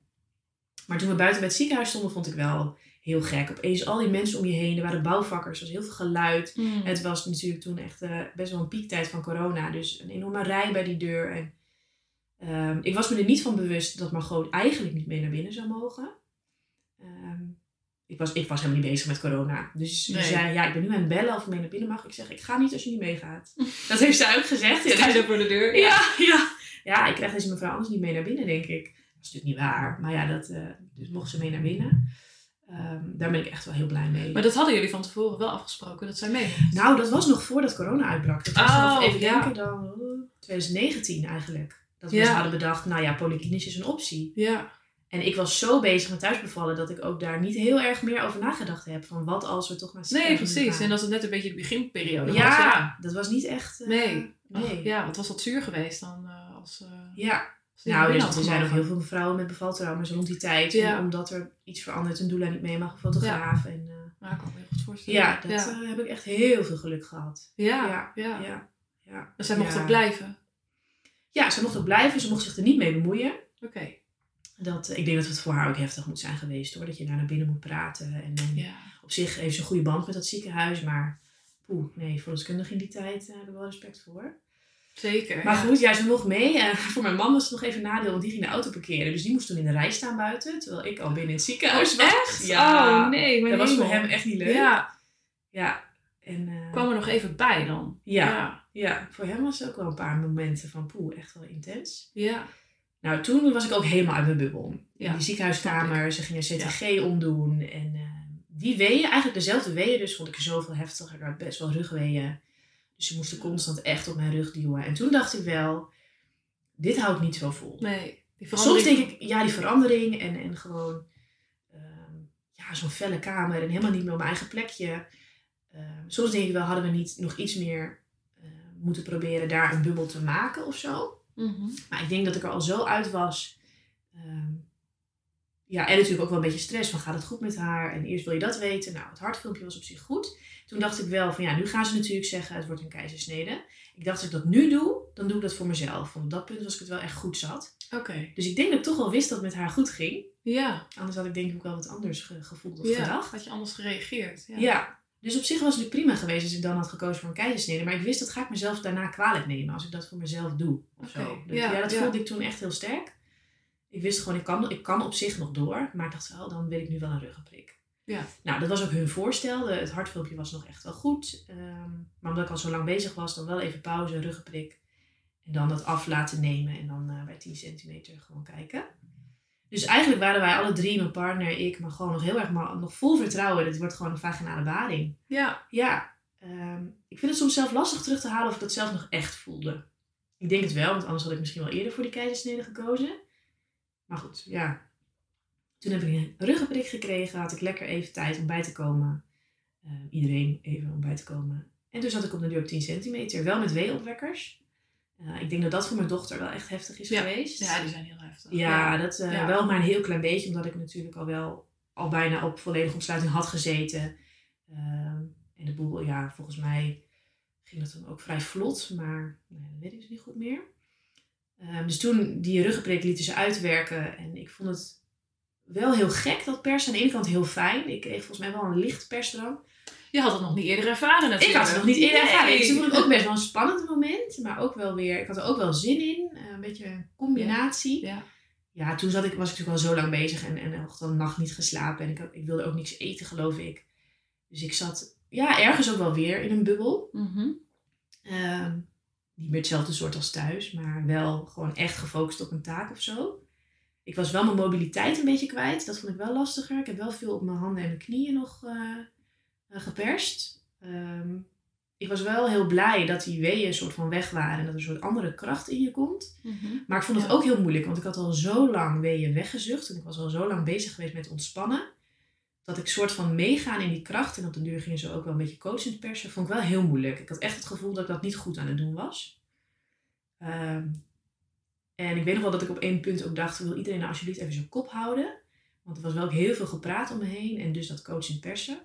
Maar toen we buiten bij het ziekenhuis stonden, vond ik wel heel gek. Opeens al die mensen om je heen, er waren bouwvakkers, er was heel veel geluid. Mm. Het was natuurlijk toen echt eh, best wel een piektijd van corona. Dus een enorme rij bij die deur. En, ehm, ik was me er niet van bewust dat Margot eigenlijk niet mee naar binnen zou mogen. Ehm, ik, was, ik was helemaal niet bezig met corona. Dus ze Nee. zei, ja, ik ben nu aan het bellen of ik mee naar binnen mag. Ik zeg, ik ga niet als je niet meegaat. Dat heeft zij ook gezegd. Ja, Sta je dus- zo voor de deur? ja, ja. Ja, ik krijg deze mevrouw anders niet mee naar binnen, denk ik. Dat is natuurlijk niet waar. Maar ja, dat, eh, dus mocht ze mee naar binnen. Ehm, daar ben ik echt wel heel blij mee. Maar dat hadden jullie van tevoren wel afgesproken, dat zij mee. Nou, dat was nog voordat corona uitbrak. Dat was Oh, nog even ja. denken dan eh, 2019 eigenlijk. Dat we Ja. dus hadden bedacht, nou ja, polyklinisch is een optie. Ja. En ik was zo bezig met thuisbevallen dat ik ook daar niet heel erg meer over nagedacht heb. Van wat als we toch naar het Nee, precies. gaan. En dat het net een beetje de beginperiode ja, was. Ja. dat was niet echt... eh, Nee. nee. Ach, ja, wat was dat zuur geweest dan eh, als... eh, Ja, als nou, dus er zijn nog heel veel vrouwen met bevaltrauma's rond die tijd. Ja. En omdat er iets verandert, een doula niet mee mag, een fotograaf. En, gemogen. Ja, ik kan me goed voorstellen. ja, dat ja. heb ik echt heel veel geluk gehad. ja. ja, ja. Ja. Dus zij mocht ook blijven. Ja, ze mocht ook blijven. Ze mocht zich er niet mee bemoeien. Oké. Dat, ik denk dat het voor haar ook heftig moet zijn geweest hoor. Dat je daar naar binnen moet praten. En Ja. op zich heeft ze een goede band met dat ziekenhuis. Maar poeh, nee, verloskundige in die tijd eh, heb ik wel respect voor. Zeker. Maar ja. goed, ja, ze mocht mee. En voor mijn man was het nog even een nadeel, want die ging de auto parkeren. Dus die moest toen in de rij staan buiten. Terwijl ik al binnen in het ziekenhuis was. Echt? Ja, Oh nee, mijn dat was voor hem echt niet leuk. Ja, Ja. En, eh, kwam er nog even bij dan. Ja. Ja. ja, voor hem was het ook wel een paar momenten van poeh, echt wel intens. Ja. Nou, toen was ik ook helemaal uit mijn bubbel. Ja, In die ziekenhuiskamer, ze gingen CTG omdoen. En eh, die weeën, eigenlijk dezelfde weeën, dus vond ik zoveel heftiger. Ik had best wel rugweeën. Dus ze moesten constant echt op mijn rug duwen. En toen dacht ik wel, dit hou ik niet zo vol. Nee. Die Soms verandering- denk ik, ja, die verandering en, en gewoon ehm, ja, zo'n felle kamer en helemaal niet meer op mijn eigen plekje. Ehm, soms denk ik wel, hadden we niet nog iets meer eh, moeten proberen daar een bubbel te maken of zo. Mhm. Maar ik denk dat ik er al zo uit was. Ehm, ja, en natuurlijk ook wel een beetje stress van gaat het goed met haar? En eerst wil je dat weten. Nou, het hartfilmpje was op zich goed. Toen dacht ik wel van ja, nu gaan ze natuurlijk zeggen het wordt een keizersnede. Ik dacht als ik dat nu doe, dan doe ik dat voor mezelf. Want op dat punt was ik het wel echt goed zat. Oké. Dus ik denk dat ik toch wel wist dat het met haar goed ging. Ja. Anders had ik denk ik ook wel wat anders ge- gevoeld of Ja. gedacht. Had je anders gereageerd. Ja. Ja. Dus op zich was het prima geweest als ik dan had gekozen voor een keizersnede. Maar ik wist dat ga ik mezelf daarna kwalijk nemen als ik dat voor mezelf doe. Of zo. Dat, ja, ja, dat ja. voelde ik toen echt heel sterk. Ik wist gewoon, ik kan, ik kan op zich nog door. Maar ik dacht wel, dan wil ik nu wel een ruggenprik. Ja. Nou, dat was ook hun voorstel. Het hartfilmpje was nog echt wel goed. Ehm, maar omdat ik al zo lang bezig was, dan wel even pauze, ruggenprik. En dan dat af laten nemen en dan eh, bij 10 centimeter gewoon kijken. Dus eigenlijk waren wij alle drie, mijn partner, ik, maar gewoon nog heel erg maar, nog vol vertrouwen. Dit wordt gewoon een vaginale bading. Ja. Ja, ehm, ik vind het soms zelf lastig terug te halen of ik dat zelf nog echt voelde. Ik denk het wel, want anders had ik misschien wel eerder voor die keizersnede gekozen. Maar goed, ja. Toen heb ik een ruggenprik gekregen, had ik lekker even tijd om bij te komen. Eh, iedereen even om bij te komen. En toen zat ik op de op 10 centimeter, wel met weeopwekkers. Ik denk dat dat voor mijn dochter wel echt heftig is Ja. geweest. Ja, die zijn heel heftig. Ja, dat eh, Ja. wel maar een heel klein beetje, omdat ik natuurlijk al wel al bijna op volledige ontsluiting had gezeten. Ehm, en de boel, ja, volgens mij ging dat dan ook vrij vlot, maar nee, dat weet ik dus niet goed meer. Ehm, dus toen die ruggenprik lieten ze uitwerken en ik vond het wel heel gek dat pers. Aan de ene kant heel fijn. Ik kreeg volgens mij wel een licht persdrang. Je had het nog niet eerder ervaren natuurlijk. Ik had het nog niet eerder Nee. ervaren. Dus ik vond het ook best wel een spannend moment, maar ook wel weer, ik had er ook wel zin in. Eh, een beetje een combinatie. Ja. ja, toen zat ik, was ik natuurlijk al zo lang bezig en, en had een nacht niet geslapen. En ik, had- ik wilde ook niks eten, geloof ik. Dus ik zat ja, ergens ook wel weer in een bubbel. Mhm. Ehm, niet meer hetzelfde soort als thuis, maar wel gewoon echt gefocust op een taak of zo. Ik was wel mijn mobiliteit een beetje kwijt. Dat vond ik wel lastiger. Ik heb wel veel op mijn handen en mijn knieën nog eh, geperst. Ehm, ik was wel heel blij dat die weeën een soort van weg waren en dat er een soort andere kracht in je komt. Mhm. Maar ik vond het Ja. ook heel moeilijk, want ik had al zo lang weeën weggezucht en ik was al zo lang bezig geweest met ontspannen. Dat ik soort van meegaan in die kracht en op de duur gingen ze ook wel een beetje coachend persen. Vond ik wel heel moeilijk. Ik had echt het gevoel dat ik dat niet goed aan het doen was. Ehm, en ik weet nog wel dat ik op één punt ook dacht, wil iedereen nou alsjeblieft even zijn kop houden? Want er was wel ook heel veel gepraat om me heen en dus dat coachend persen.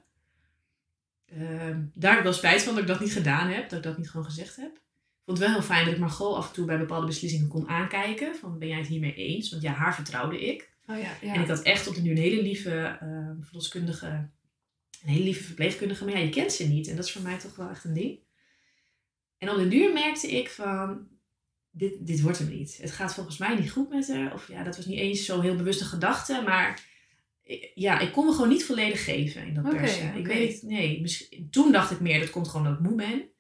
Ehm, daar heb ik wel spijt van dat ik dat niet gedaan heb, dat ik dat niet gewoon gezegd heb. Ik vond het wel heel fijn dat ik Margot af en toe bij bepaalde beslissingen kon aankijken. Van ben jij het hiermee eens? Want ja, haar vertrouwde ik. Oh ja, ja. En ik had echt op de nu een hele lieve uh, verloskundige, een hele lieve verpleegkundige. Maar ja, je kent ze niet. En dat is voor mij toch wel echt een ding. En op de duur merkte ik van, dit, dit wordt hem niet. Het gaat volgens mij niet goed met haar. Of ja, dat was niet eens zo'n heel bewuste gedachte. Maar ja, ik kon me gewoon niet volledig geven in dat persen. Ik weet nee. Misschien, toen dacht ik meer, dat komt gewoon dat ik moe ben.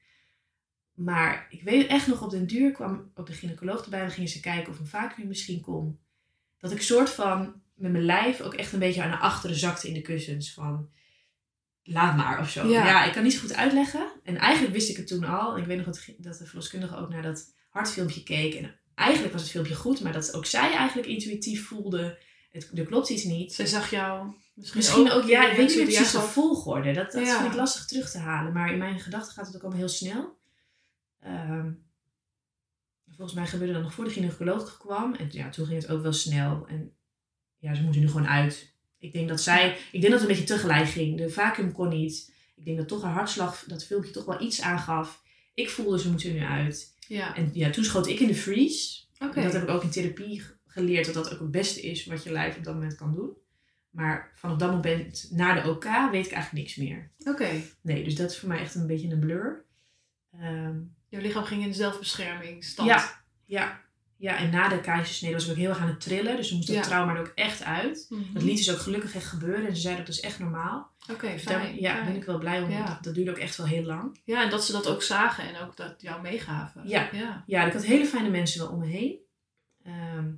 Maar ik weet echt nog, op den duur kwam ook de gynaecoloog erbij. We gingen ze kijken of een vacuüm misschien kon. Dat ik soort van met mijn lijf ook echt een beetje aan de achteren zakte in de kussens. Van, laat maar of zo. Ja. Ja. ik kan niet zo goed uitleggen. En eigenlijk wist ik het toen al. Ik weet nog dat, dat de verloskundige ook naar dat hartfilmpje keek. En eigenlijk was het filmpje goed. Maar dat ook zij eigenlijk intuïtief voelde, het, er klopt iets niet. Zij zag jou misschien, Misschien ook, ja, ik weet niet meer precies de volgorde. Dat, dat Ja. vind ik lastig terug te halen. Maar in mijn gedachten gaat het ook allemaal heel snel. Ehm, volgens mij gebeurde dat nog voor de gynaecoloog kwam. En ja, toen ging het ook wel snel. En ja, ze moeten nu gewoon uit. Ik denk dat zij, ik denk dat het een beetje tegelijk ging. De vacuüm kon niet. Ik denk dat toch haar hartslag, dat filmpje toch wel iets aangaf. Ik voelde ze moeten nu uit. Ja, En ja, toen schoot ik in de freeze. oké. Dat heb ik ook in therapie geleerd dat dat ook het beste is wat je lijf op dat moment kan doen. Maar vanaf dat moment naar de OK weet ik eigenlijk niks meer. Oké. Nee, dus dat is voor mij echt een beetje een blur. Ehm, Jouw lichaam ging in de zelfbeschermingsstand. ja, ja, ja, en na de keizersnede was ik ook heel erg aan het trillen. Dus toen moest dat Ja. trauma er ook echt uit. Mhm. Dat liet dus ook gelukkig echt gebeuren. En ze zeiden dat is echt normaal. Oké, Dus fijn. ja, fijn. ben ik wel blij om. Ja. Dat, dat duurde ook echt wel heel lang. Ja, en dat ze dat ook zagen en ook dat jou meegaven. Ja. Ja. Ja, ik had hele fijne mensen wel om me heen. Ehm,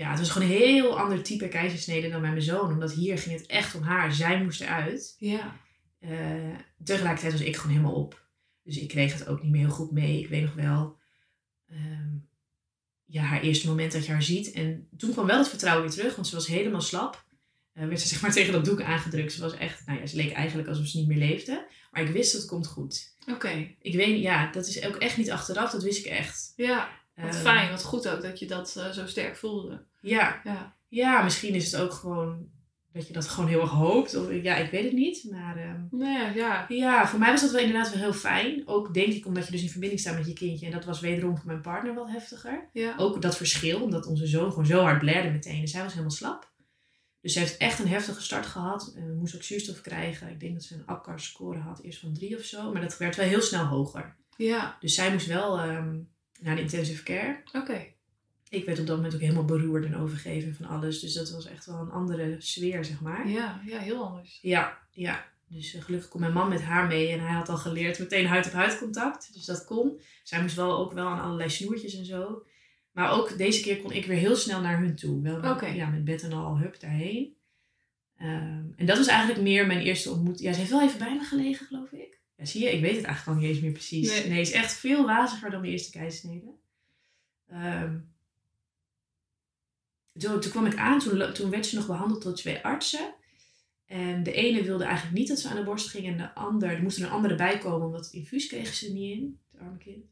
ja, het was gewoon een heel ander type keizersnede dan bij mijn zoon. Omdat hier ging het echt om haar. Zij moest eruit. Ja. Eh, tegelijkertijd was ik gewoon helemaal op. Dus ik kreeg het ook niet meer heel goed mee. Ik weet nog wel, ehm, ja, haar eerste moment dat je haar ziet. En toen kwam wel het vertrouwen weer terug, want ze was helemaal slap. Eh, werd ze zeg maar tegen dat doek aangedrukt. Ze was echt, nou ja, ze leek eigenlijk alsof ze niet meer leefde. Maar ik wist dat het komt goed. Oké. Ik weet, ja, dat is ook echt niet achteraf, dat wist ik echt. Ja. Wat Ehm, fijn, wat goed ook dat je dat eh, zo sterk voelde. Ja, Ja. ja, misschien is het ook gewoon dat je dat gewoon heel erg hoopt. Of, ja, ik weet het niet. Maar ehm, Nee, ja. Ja, voor mij was dat wel inderdaad wel heel fijn. Ook denk ik omdat je dus in verbinding staat met je kindje. En dat was wederom voor mijn partner wel heftiger. Ja. Ook dat verschil, omdat onze zoon gewoon zo hard blerde meteen. En zij was helemaal slap. Dus ze heeft echt een heftige start gehad. En moest ook zuurstof krijgen. Ik denk dat ze een APCAR-score had, eerst van drie of zo. Maar dat werd wel heel snel hoger. Ja. Dus zij moest wel ehm, naar de intensive care. Oké. Ik werd op dat moment ook helemaal beroerd en overgeven van alles. Dus dat was echt wel een andere sfeer, zeg maar. Ja, ja, heel anders. Ja, ja. Dus eh, gelukkig kon mijn man met haar mee en hij had al geleerd meteen huid-op-huid contact. Dus dat kon. Zij moest wel ook wel aan allerlei snoertjes en zo. Maar ook deze keer kon ik weer heel snel naar hun toe. Wel ja, met bed en al, hup, daarheen. Ehm, en dat was eigenlijk meer mijn eerste ontmoeting. Ja, ze heeft wel even bij me gelegen, geloof ik. Ja, zie je, ik weet het eigenlijk al niet eens meer precies. Nee. Nee, het is echt veel waziger dan mijn eerste keizersnede. Ehm, toen, toen kwam ik aan, toen, toen werd ze nog behandeld door twee artsen. En de ene wilde eigenlijk niet dat ze aan de borst ging. En de ander, er moest er een andere bij komen, omdat het infuus kregen ze niet in. Het arme kind.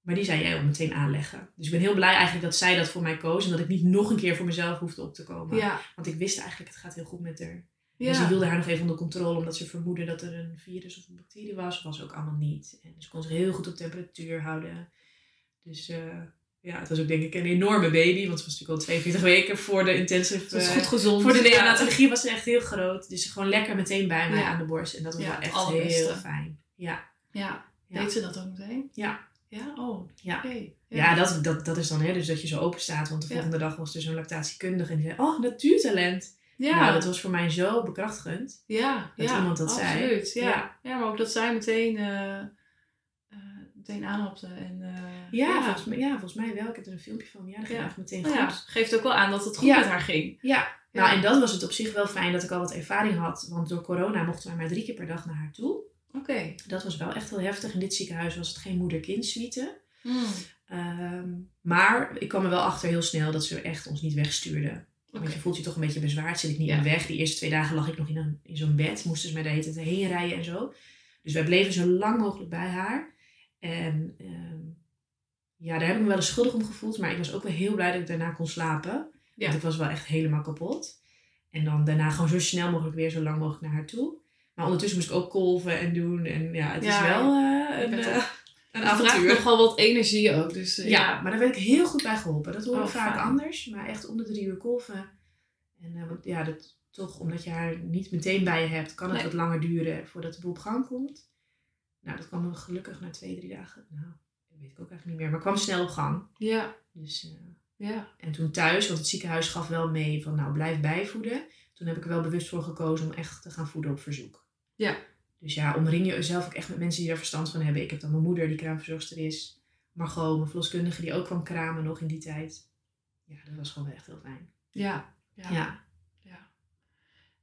Maar die zei jij ook meteen aanleggen. Dus ik ben heel blij eigenlijk dat zij dat voor mij koos. En dat ik niet nog een keer voor mezelf hoefde op te komen. Ja. Want ik wist eigenlijk, het gaat heel goed met haar. Ja. En ze hielden haar nog even onder controle, omdat ze vermoedde dat er een virus of een bacterie was. Was ook allemaal niet. En ze kon zich heel goed op temperatuur houden. Dus eh, ja, het was ook denk ik een enorme baby. Want ze was natuurlijk al 42 weken voor de intensive... Het was eh, goed gezond. voor de neonatologie was ze echt heel groot. Dus gewoon lekker meteen bij mij Ja. aan de borst. En dat was Ja, wel echt heel fijn. Ja. Ja. Deed ze dat ook meteen? Ja. Ja? Oh, Ja. oké. Ja, dat, dat, dat is dan hè, dus dat je zo open staat. Want de volgende dag was er zo'n lactatiekundige en die zei, oh, natuurtalent. Ja, Nou, dat was voor mij zo bekrachtigend. ja, dat ja, iemand dat zei. absoluut. Ja. Ja. Ja. maar ook dat zij meteen, eh, meteen aanhapte. En, eh, Ja, Volgens mij, ja, volgens mij wel. Ik heb er een filmpje van. Ja, dat ging Ja. echt meteen goed. ja, geeft ook wel aan dat het goed Ja. met haar ging. Ja, Ja. nou en dat was het op zich wel fijn dat ik al wat ervaring had. Want door corona mochten wij maar drie keer per dag naar haar toe. Oké. Dat was wel echt heel heftig. In dit ziekenhuis was het geen moeder-kind suite. Hmm. Ehm, maar ik kwam er wel achter heel snel dat ze echt ons niet wegstuurden. Want Oké. je voelt je toch een beetje bezwaard. Zit ik niet Ja. in de weg. Die eerste twee dagen lag ik nog in, een, in zo'n bed. Moesten ze mij de hele tijd heen rijden en zo. Dus wij bleven zo lang mogelijk bij haar. En ehm, ja, daar heb ik me wel eens schuldig om gevoeld. Maar ik was ook wel heel blij dat ik daarna kon slapen. Ja. Want ik was wel echt helemaal kapot. En dan daarna gewoon zo snel mogelijk weer zo lang mogelijk naar haar toe. Maar ondertussen moest ik ook kolven en doen. En ja, het Ja, is wel eh, een, een vraagt avontuur. nogal wat energie ook. Dus eh, Ja, ja. maar daar werd ik heel goed bij geholpen. Dat hoor ik Oh, vaak fijn. anders. Maar echt om de drie uur kolven. En eh, want ja, dat, toch omdat je haar niet meteen bij je hebt, kan het Nee. wat langer duren voordat de boel op gang komt. Nou, dat kwam gelukkig na twee, drie dagen. Nou, dat weet ik ook eigenlijk niet meer. Maar kwam snel op gang. Ja, Dus, eh, ja. en toen thuis, want het ziekenhuis gaf wel mee van nou blijf bijvoeden. Toen heb ik er wel bewust voor gekozen om echt te gaan voeden op verzoek. Ja. Dus ja, omring je jezelf ook echt met mensen die daar verstand van hebben. Ik heb dan mijn moeder die kraamverzorgster is. Margot, mijn verloskundige die ook kwam kramen nog in die tijd. Ja, dat was gewoon wel echt heel fijn. Ja. Ja. Ja. ja.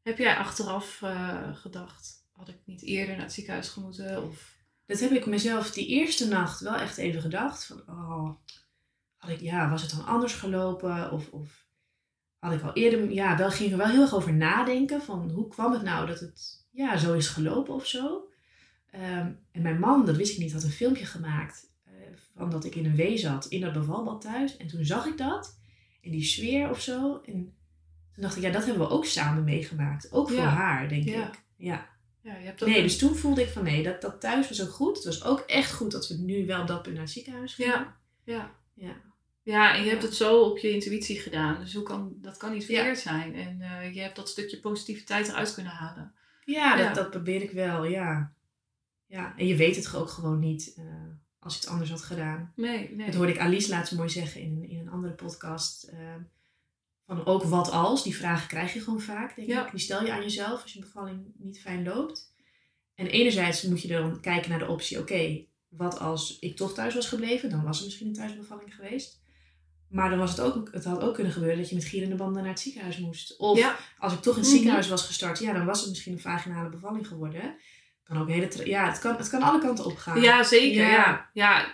Heb jij achteraf eh, gedacht, had ik niet eerder naar het ziekenhuis gemoeten? Of... Dat heb ik mezelf die eerste nacht wel echt even gedacht. Van, oh, had ik, ja, was het dan anders gelopen? Of, of had ik al eerder, ja, wel, ging er wel heel erg over nadenken. Van hoe kwam het nou dat het ja, zo is gelopen of zo? Ehm, en mijn man, dat wist ik niet, had een filmpje gemaakt. eh, van dat ik in een wee zat in dat bevalbad thuis. En toen zag ik dat. En die sfeer of zo. En toen dacht ik, ja, dat hebben we ook samen meegemaakt. Ook voor Ja. haar, denk Ja. ik. Ja. Ja, je hebt ook Nee, een- dus toen voelde ik van nee, dat, dat thuis was ook goed. Het was ook echt goed dat we nu wel dat naar het ziekenhuis gingen. Ja. Ja. Ja. Ja, en je hebt het zo op je intuïtie gedaan. Dus hoe kan, dat kan niet verkeerd zijn. En eh, je hebt dat stukje positiviteit eruit kunnen halen. Ja, dat, dat probeer ik wel, ja. Ja, en je weet het ook gewoon niet eh, als je het anders had gedaan. Nee, nee. Dat hoorde ik Alice laatst mooi zeggen in, een- in een andere podcast. eh, van ook wat als, die vragen krijg je gewoon vaak, denk Ja. ik. Die stel je aan jezelf als je bevalling niet fijn loopt. En enerzijds moet je dan kijken naar de optie, oké, wat als ik toch thuis was gebleven? Dan was er misschien een thuisbevalling geweest. Maar dan was het ook, het had ook kunnen gebeuren dat je met gierende banden naar het ziekenhuis moest. Of Ja. als ik toch in het Mhm. ziekenhuis was gestart, ja, dan was het misschien een vaginale bevalling geworden. Kan ook hele, ja, het kan, het kan alle kanten op gaan. Ja, zeker. Ja. Ja.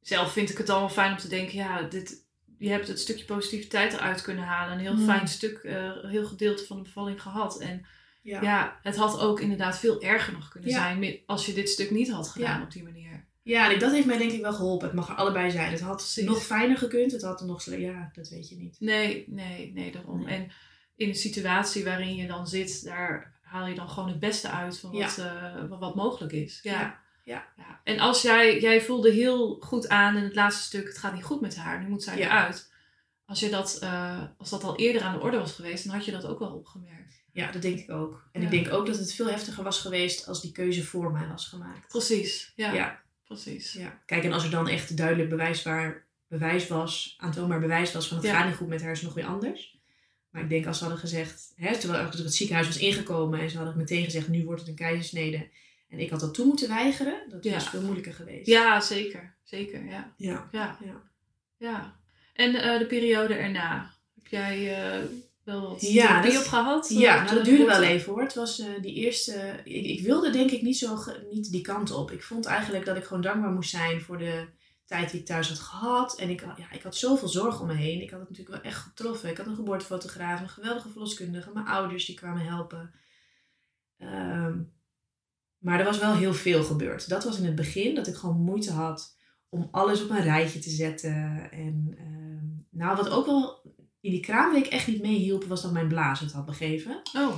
Zelf vind ik het al wel fijn om te denken, ja, dit, je hebt het stukje positiviteit eruit kunnen halen. Een heel Mm. fijn stuk, eh, heel gedeelte van de bevalling gehad. En ja. ja. het had ook inderdaad veel erger nog kunnen zijn als je dit stuk niet had gedaan op die manier. Ja, en dat heeft mij denk ik wel geholpen. Het mag er allebei zijn. Het had Precies. nog fijner gekund. Het had er nog sle- Ja, dat weet je niet. Nee, nee, nee, daarom. Nee. En in een situatie waarin je dan zit, daar haal je dan gewoon het beste uit van wat, eh, wat, wat mogelijk is. Ja. Ja, ja. Ja. En als jij, jij voelde heel goed aan in het laatste stuk, het gaat niet goed met haar, nu moet zij eruit. Als, je dat, eh, als dat al eerder aan de orde was geweest, dan had je dat ook wel opgemerkt. Ja, dat denk ik ook. En ik denk ook dat het veel heftiger was geweest als die keuze voor mij was gemaakt. Precies, ja. Precies. Ja. Kijk, en als er dan echt duidelijk bewijsbaar bewijs was, aantoonbaar bewijs was van het Ja. gaat niet goed met haar, is het nog weer anders. Maar ik denk als ze hadden gezegd, hè, terwijl ik het ziekenhuis was ingekomen en ze hadden meteen gezegd, nu wordt het een keizersnede. En ik had dat toe moeten weigeren, dat Ja. was veel moeilijker geweest. Ja, zeker. Zeker, ja. Ja. Ja. Ja. ja. En eh, de periode erna, heb jij eh, wat Ja, dat- op gehad? Ja, Eh, nou, dat duurde wel even hoor. Het was eh, die eerste. Ik, ik wilde denk ik niet, zo niet die kant op. Ik vond eigenlijk dat ik gewoon dankbaar moest zijn voor de tijd die ik thuis had gehad. En ik, had- ja, ik had zoveel zorg om me heen. Ik had het natuurlijk wel echt getroffen. Ik had een geboortefotograaf, een geweldige verloskundige, mijn ouders die kwamen helpen. Ehm, maar er was wel heel veel gebeurd. Dat was in het begin dat ik gewoon moeite had om alles op een rijtje te zetten. En ehm, nou, wat ook wel in die kraamweek echt niet meehielp, was dat mijn blaas het had begeven. Oh,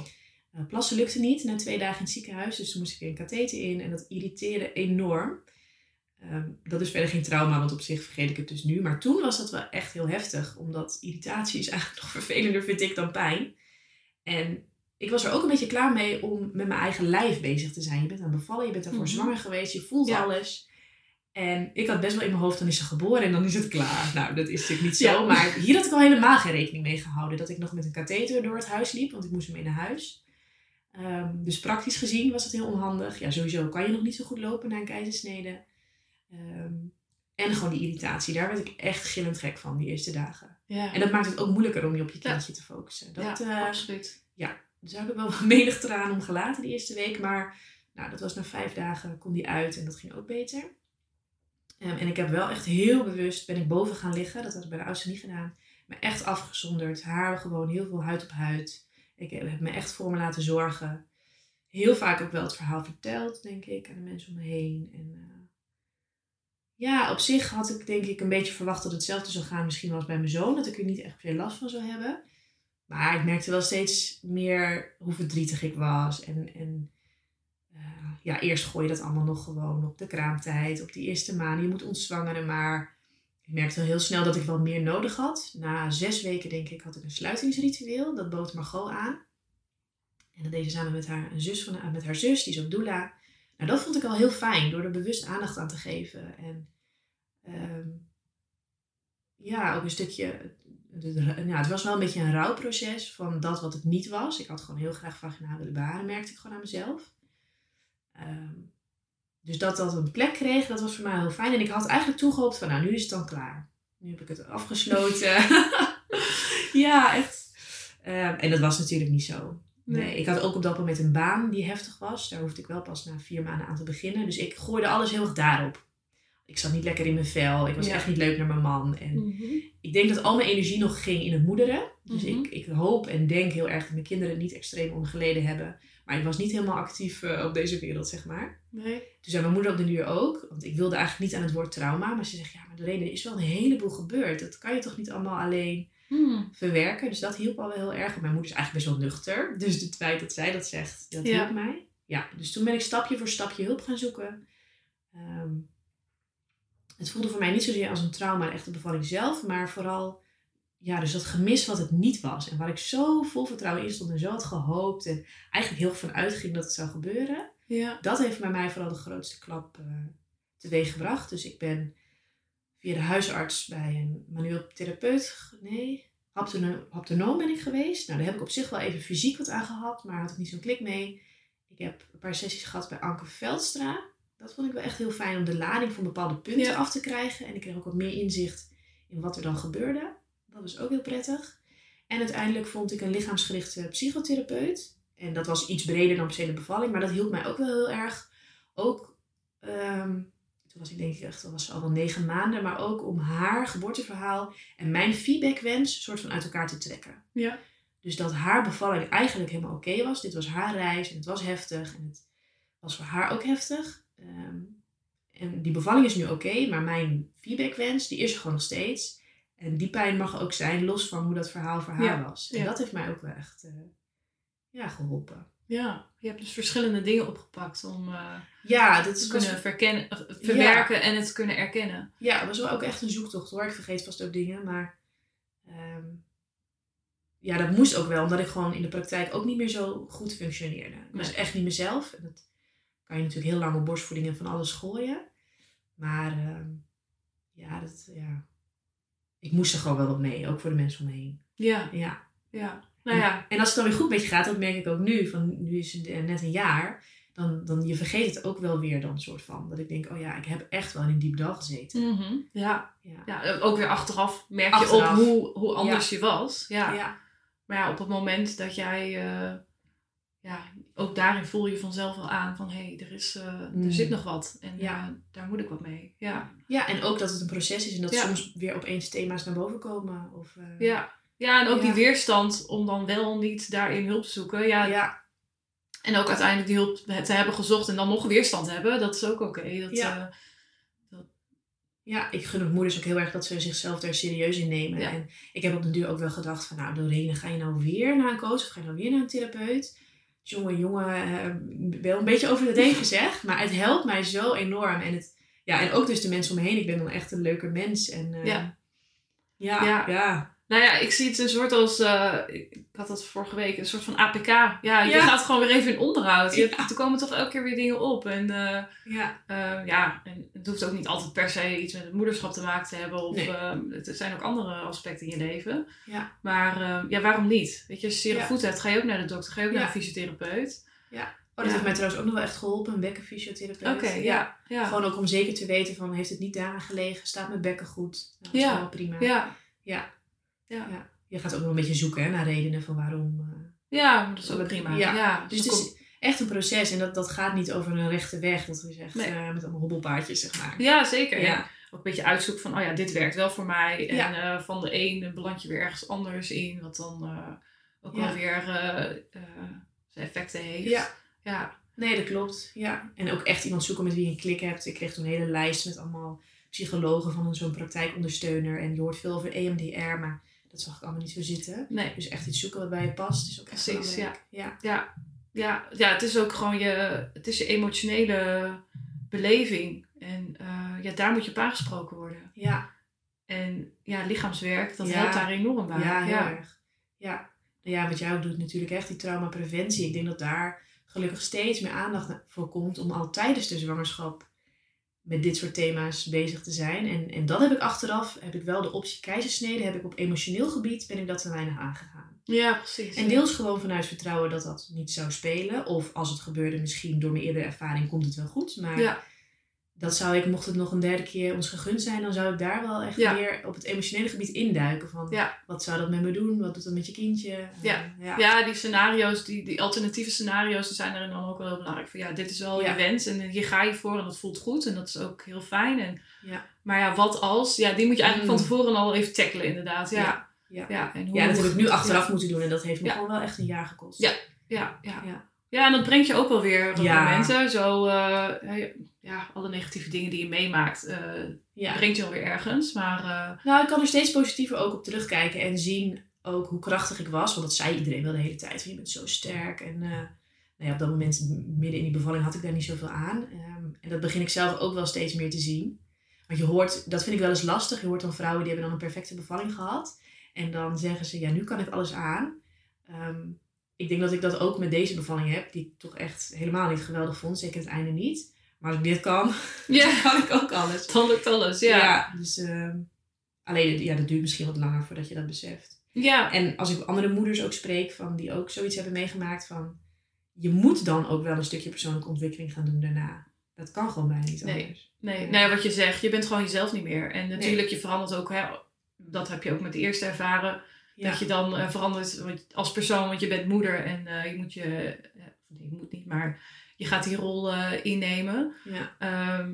Uh, plassen lukte niet na twee dagen in het ziekenhuis, dus toen moest ik weer een katheter in en dat irriteerde enorm. Ehm, dat is verder geen trauma, want op zich vergeet ik het dus nu. Maar toen was dat wel echt heel heftig, omdat irritatie is eigenlijk nog vervelender, vind ik, dan pijn. En ik was er ook een beetje klaar mee om met mijn eigen lijf bezig te zijn. Je bent aan bevallen, je bent daarvoor Mhm. zwanger geweest, je voelt Ja. alles. En ik had best wel in mijn hoofd, dan is ze geboren en dan is het klaar. Nou, dat is natuurlijk niet zo. Ja. Maar hier had ik al helemaal geen rekening mee gehouden. Dat ik nog met een katheter door het huis liep, want ik moest mee naar huis. Ehm, dus praktisch gezien was het heel onhandig. Ja, sowieso kan je nog niet zo goed lopen na een keizersnede. Ehm, en gewoon die irritatie. Daar werd ik echt gillend gek van, die eerste dagen. Ja, En dat maakt het ook moeilijker om je op je Ja. kindje te focussen. Dat, ja eh, absoluut. dus daar heb ik wel menig traan om gelaten die eerste week. Maar nou, dat was na vijf dagen, kon die uit en dat ging ook beter. Ehm, en ik heb wel echt heel bewust, ben ik boven gaan liggen. Dat had ik bij de oudste niet gedaan. Maar echt afgezonderd. Haar gewoon heel veel huid op huid. Ik heb me echt voor me laten zorgen. Heel vaak ook wel het verhaal verteld, denk ik, aan de mensen om me heen. En eh, ja, op zich had ik denk ik een beetje verwacht dat hetzelfde zou gaan. Misschien wel als bij mijn zoon, dat ik er niet echt veel last van zou hebben. Maar ik merkte wel steeds meer hoe verdrietig ik was. En, en ja, eerst gooi je dat allemaal nog gewoon op de kraamtijd, op die eerste maanden. Je moet ontzwangeren, maar ik merkte wel heel snel dat ik wel meer nodig had. Na zes weken, denk ik, had ik een sluitingsritueel. Dat bood Margot aan. En dat deed ze samen met haar, een zus van, met haar zus, die is ook doula. Nou, dat vond ik al heel fijn, door er bewust aandacht aan te geven. En ehm, ja, ook een stukje... ja, het was wel een beetje een rouwproces van dat wat het niet was. Ik had gewoon heel graag vaginaal willen baren, merkte ik gewoon aan mezelf. Ehm, dus dat dat een plek kreeg, dat was voor mij heel fijn. En ik had eigenlijk toegehoopt van, nou, nu is het dan klaar. Nu heb ik het afgesloten. ja, echt. Ehm, en dat was natuurlijk niet zo. Nee. Nee. ik had ook op dat moment een baan die heftig was. Daar hoefde ik wel pas na vier maanden aan te beginnen. Dus ik gooide alles heel erg daarop. Ik zat niet lekker in mijn vel. Ik was Ja. echt niet leuk naar mijn man. En Mhm. ik denk dat al mijn energie nog ging in het moederen. Dus Mhm. ik, ik hoop en denk heel erg dat mijn kinderen niet extreem ongeleden hebben. Maar ik was niet helemaal actief eh, op deze wereld, zeg maar. Nee. Toen zei mijn moeder op de duur ook. Want ik wilde eigenlijk niet aan het woord trauma. Maar ze zegt, ja, maar de reden is wel een heleboel gebeurd. Dat kan je toch niet allemaal alleen Hmm. verwerken. Dus dat hielp al wel heel erg. Mijn moeder is eigenlijk best wel nuchter. Dus het feit dat zij dat zegt, dat Ja. hielp mij. Ja, dus toen ben ik stapje voor stapje hulp gaan zoeken. Ehm, het voelde voor mij niet zozeer als een trauma, de echte bevalling zelf. Maar vooral, ja, dus dat gemis wat het niet was. En waar ik zo vol vertrouwen in stond en zo had gehoopt. En eigenlijk heel van uitging dat het zou gebeuren. Ja. Dat heeft bij mij vooral de grootste klap eh teweeg gebracht. Dus ik ben via de huisarts bij een manueel therapeut, nee, haptono- haptonoom ben ik geweest. Nou, daar heb ik op zich wel even fysiek wat aan gehad, maar had ik niet zo'n klik mee. Ik heb een paar sessies gehad bij Anke Veldstra. Dat vond ik wel echt heel fijn om de lading van bepaalde punten Ja. af te krijgen. En ik kreeg ook wat meer inzicht in wat er dan gebeurde. Dat was ook heel prettig. En uiteindelijk vond ik een lichaamsgerichte psychotherapeut. En dat was iets breder dan per se de bevalling, maar dat hielp mij ook wel heel erg. Ook, ehm, toen was ik denk ik echt, dat was al wel negen maanden, maar ook om haar geboorteverhaal en mijn feedbackwens soort van uit elkaar te trekken. Ja. Dus dat haar bevalling eigenlijk helemaal oké was. Dit was haar reis en het was heftig en het was voor haar ook heftig. Ehm, en die bevalling is nu oké, maar mijn feedbackwens, die is er gewoon nog steeds. En die pijn mag ook zijn, los van hoe dat verhaal voor haar Ja, was. En ja. dat heeft mij ook wel echt eh, ja, geholpen. Ja. Je hebt dus verschillende dingen opgepakt om eh, Ja, dat te kunnen verkennen, eh, verwerken en het te kunnen erkennen. ja, het was wel ook echt een zoektocht hoor. Ik vergeet vast ook dingen, maar ehm, ja, dat moest ook wel, omdat ik gewoon in de praktijk ook niet meer zo goed functioneerde. Ik was Nee. echt niet mezelf. En dat kan je natuurlijk heel lang op borstvoeding en van alles gooien. Maar ehm, ja, dat, ja, ik moest er gewoon wel wat mee, ook voor de mensen om me heen. Ja. Ja. Ja. Nou ja. En als het dan weer goed met je gaat, dat merk ik ook nu, van nu is het net een jaar, dan, dan je vergeet het ook wel weer dan soort van. Dat ik denk, oh ja, ik heb echt wel in een diep dal gezeten. Mhm. Ja. Ja. Ja, ook weer achteraf merk Achteraf. je op hoe, hoe anders je was. Ja. ja. Maar ja, op het moment dat jij, eh, ja, ook daarin voel je vanzelf wel aan van hé, hey, er, is, eh, Mm. er zit nog wat en Ja. eh, daar moet ik wat mee. Ja. Ja, en ook dat het een proces is en dat Ja. soms weer opeens thema's naar boven komen. Of, eh, Ja. ja, en ook Ja. die weerstand om dan wel niet daarin hulp te zoeken. Ja, ja, En ook uiteindelijk die hulp te hebben gezocht en dan nog weerstand hebben, dat is ook oké. Dat, Ja. eh, ja, ik gun moeders ook heel erg dat ze zichzelf daar serieus in nemen. En ik heb op de duur ook wel gedacht van, nou Doreen, ga je nou weer naar een coach of ga je nou weer naar een therapeut? Jongen, jongen, eh, wel een beetje over de heen gezegd, maar het helpt mij zo enorm. En, het, ja, en ook dus de mensen om me heen, ik ben dan echt een leuker mens. En, eh, Ja. ja, Ja. ja, Nou ja, ik zie het een soort als, eh, ik had dat vorige week, een soort van APK. Ja, je Ja. gaat gewoon weer even in onderhoud. Je, Ja. Er komen toch elke keer weer dingen op. En eh, Ja. eh, ja, en het hoeft ook niet altijd per se iets met het moederschap te maken te hebben. Of Nee. het zijn ook andere aspecten in je leven. Ja. Maar ja, waarom niet? Weet je, als je zere Ja. voet hebt, ga je ook naar de dokter, ga je ook naar Ja. een fysiotherapeut. Oh, dat Ja. heeft mij trouwens ook nog wel echt geholpen, een bekkenfysiotherapeut. Oké, ja. Ja. Gewoon ook om zeker te weten van, heeft het niet daaraan gelegen? Staat mijn bekken goed? Nou, dat Ja. is wel prima. ja. Ja. Ja. Ja. Je gaat ook nog een beetje zoeken hè, naar redenen van waarom. eh. Ja, dat is ook prima. ja. Ja. Dus het dan is echt een proces en dat, dat gaat niet over een rechte weg. Dat is echt Nee. eh, met allemaal hobbelpaardjes, zeg maar. ja, zeker. Ja. Ook een beetje uitzoeken van, oh ja, dit werkt wel voor mij. En eh, van de een beland je weer ergens anders in. Wat dan ook wel weer zijn effecten heeft. Ja. Ja. Nee, dat klopt. Ja. En ook echt iemand zoeken met wie je een klik hebt. Ik kreeg toen een hele lijst met allemaal psychologen van een- zo'n praktijkondersteuner. En je hoort veel over EMDR, maar dat zag ik allemaal niet zo zitten. Nee. Dus echt iets zoeken wat bij je past is ook echt Precies, belangrijk. Ja. Ja. Ja, ja, het is ook gewoon je, het is je emotionele beleving. En eh, ja, daar moet je op aangesproken worden. Ja. En ja, lichaamswerk, dat Ja. helpt daar enorm bij. Ja, heel ja. erg. Ja. Nou ja, wat jij ook doet natuurlijk echt die traumapreventie. Ik denk dat daar gelukkig steeds meer aandacht voor komt om al tijdens de zwangerschap met dit soort thema's bezig te zijn. En, en dat heb ik achteraf, heb ik wel de optie keizersnede, heb ik op emotioneel gebied, ben ik dat te weinig aangegaan. Ja, precies. En deels gewoon vanuit vertrouwen dat dat niet zou spelen. Of als het gebeurde, misschien door mijn eerdere ervaring komt het wel goed. Maar Ja, dat zou ik, mocht het nog een derde keer ons gegund zijn, dan zou ik daar wel echt Ja. meer op het emotionele gebied induiken. Van Ja. wat zou dat met me doen? Wat doet dat met je kindje? Ja. Eh, ja. ja, die scenario's, die, die alternatieve scenario's, die zijn er dan ook wel heel belangrijk. Van ja, dit is wel je wens en hier ga je voor en dat voelt goed en dat is ook heel fijn. En, Ja. Maar ja, wat als? Ja, die moet je eigenlijk Mm. van tevoren al even tackelen inderdaad. Ja, Ja. ja. En hoe, Ja, dat heb ik nu achteraf moeten doen en dat heeft me gewoon wel echt een jaar gekost. Ja. Ja, ja. Ja. Ja, en dat brengt je ook wel weer op Ja. momenten. Zo, eh, ja, alle negatieve dingen die je meemaakt, eh Ja. brengt je alweer ergens. Maar eh, Nou, ik kan er steeds positiever ook op terugkijken en zien ook hoe krachtig ik was. Want dat zei iedereen wel de hele tijd. Van, je bent zo sterk. En eh, nou ja, op dat moment, midden in die bevalling, had ik daar niet zoveel aan. Ehm, en dat begin ik zelf ook wel steeds meer te zien. Want je hoort, dat vind ik wel eens lastig. Je hoort dan vrouwen die hebben dan een perfecte bevalling gehad. En dan zeggen ze, ja, nu kan ik alles aan. Ehm, ik denk dat ik dat ook met deze bevalling heb. Die ik toch echt helemaal niet geweldig vond. Zeker het einde niet. Maar als ik dit kan, ja, kan ik ook alles. dan lukt alles. Ja, Ja, dus ehm, alleen ja, dat duurt misschien wat langer voordat je dat beseft. ja. En als ik andere moeders ook spreek, van, die ook zoiets hebben meegemaakt van... Je moet dan ook wel een stukje persoonlijke ontwikkeling gaan doen daarna. Dat kan gewoon bijna niet Nee. anders. Nee, nee, wat je zegt, je bent gewoon jezelf niet meer. En natuurlijk, je verandert ook, hè, dat heb je ook met de eerste ervaren. Ja. Dat je dan eh, verandert als persoon, want je bent moeder en eh, je moet je, nee, je moet niet, maar je gaat die rol eh, innemen. Ja. Ehm,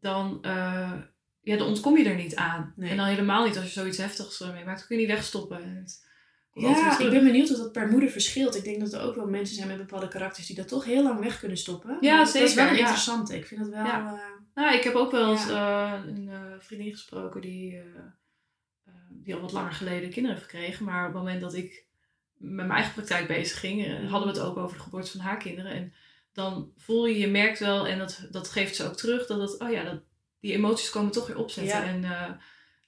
dan, eh, ja, dan ontkom je er niet aan. Nee. En dan helemaal niet als je zoiets heftigs meemaakt. Dan kun je niet wegstoppen. Ja, ik ben benieuwd of dat per moeder verschilt. Ik denk dat er ook wel mensen zijn met bepaalde karakters die dat toch heel lang weg kunnen stoppen. Ja, Maar Dat is wel zeker, ja. interessante. Ik vind dat wel... Ja. eh, Nou, ik heb ook wel eens een vriendin gesproken die, die al wat langer geleden kinderen heeft gekregen. Maar op het moment dat ik met mijn eigen praktijk bezig ging, hadden we het ook over de geboorte van haar kinderen. En dan voel je, je merkt wel, en dat, dat geeft ze ook terug, dat het, oh ja, dat, die emoties komen toch weer opzetten. Ja. En eh,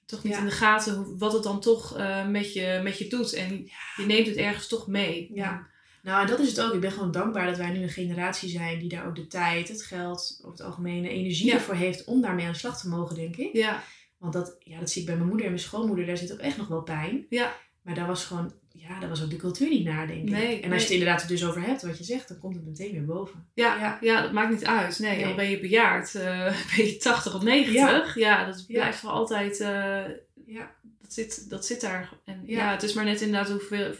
toch niet Ja. in de gaten hoe, wat het dan toch eh, met, je, met je doet. En je neemt het ergens toch mee. Ja. Nou, en dat is het ook. Ik ben gewoon dankbaar dat wij nu een generatie zijn die daar ook de tijd, het geld, over het algemeen de energie Ja. ervoor heeft om daarmee aan de slag te mogen, denk ik. Ja, Want dat, ja, dat zie ik bij mijn moeder en mijn schoonmoeder, daar zit ook echt nog wel pijn. ja, Maar daar was gewoon, ja, daar was ook de cultuur niet naar, denk ik. Nee, en als je het inderdaad er dus over hebt, wat je zegt, dan komt het meteen weer boven. ja, Ja. ja. dat maakt niet uit. Nee, Nee. al ben je bejaard, eh, ben je 80 of 90. Ja, dat Ja. blijft voor altijd... eh, Ja. dat zit, dat zit daar. En Ja. ja. het is maar net inderdaad hoeveel,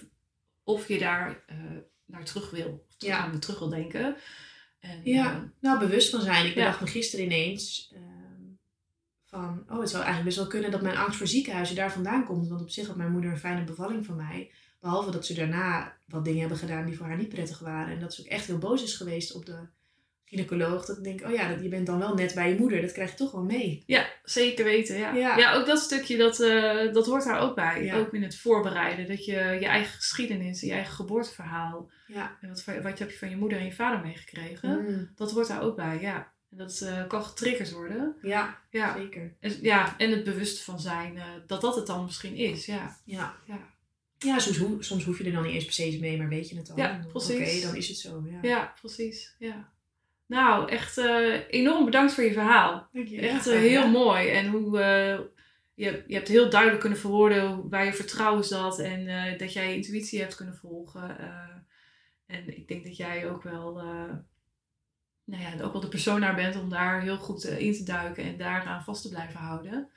of je daar eh, naar terug wil. Of terug, Ja. aan terug wil denken. En, Ja. Nou, bewust van zijn. Ik Ja. bedacht me gisteren ineens ehm, van, oh, het zou eigenlijk best wel kunnen dat mijn angst voor ziekenhuizen daar vandaan komt. Want op zich had mijn moeder een fijne bevalling van mij. Behalve dat ze daarna wat dingen hebben gedaan die voor haar niet prettig waren. En dat ze ook echt heel boos is geweest op de gynaecoloog. Dat ik denk, oh ja, dat, je bent dan wel net bij je moeder. Dat krijg je toch wel mee. ja, zeker weten. Ja. Ja. Ja. ook dat stukje, dat, eh, dat hoort daar ook bij. Ja. Ook in het voorbereiden. Dat je je eigen geschiedenis, je eigen geboorteverhaal. Ja. En wat, wat heb je van je moeder en je vader meegekregen. Mm. Dat hoort daar ook bij, ja. En dat eh, kan getriggerd worden. Ja, Ja. zeker. En, ja, en het bewust van zijn eh, dat dat het dan misschien is. Ja, Ja. Ja. Ja, soms, ho- soms hoef je er dan niet eens per se iets mee, maar weet je het al. Ja, precies. Oké, dan is het zo. Ja. ja precies. Ja. Nou, echt eh, enorm bedankt voor je verhaal. Dank je. Echt eh, heel mooi. En hoe eh, je, je hebt heel duidelijk kunnen verwoorden waar je vertrouwen zat. En dat jij je intuïtie hebt kunnen volgen. en ik denk dat jij ook wel, nou ja, ook wel de persoon naar bent om daar heel goed in te duiken. En daaraan vast te blijven houden.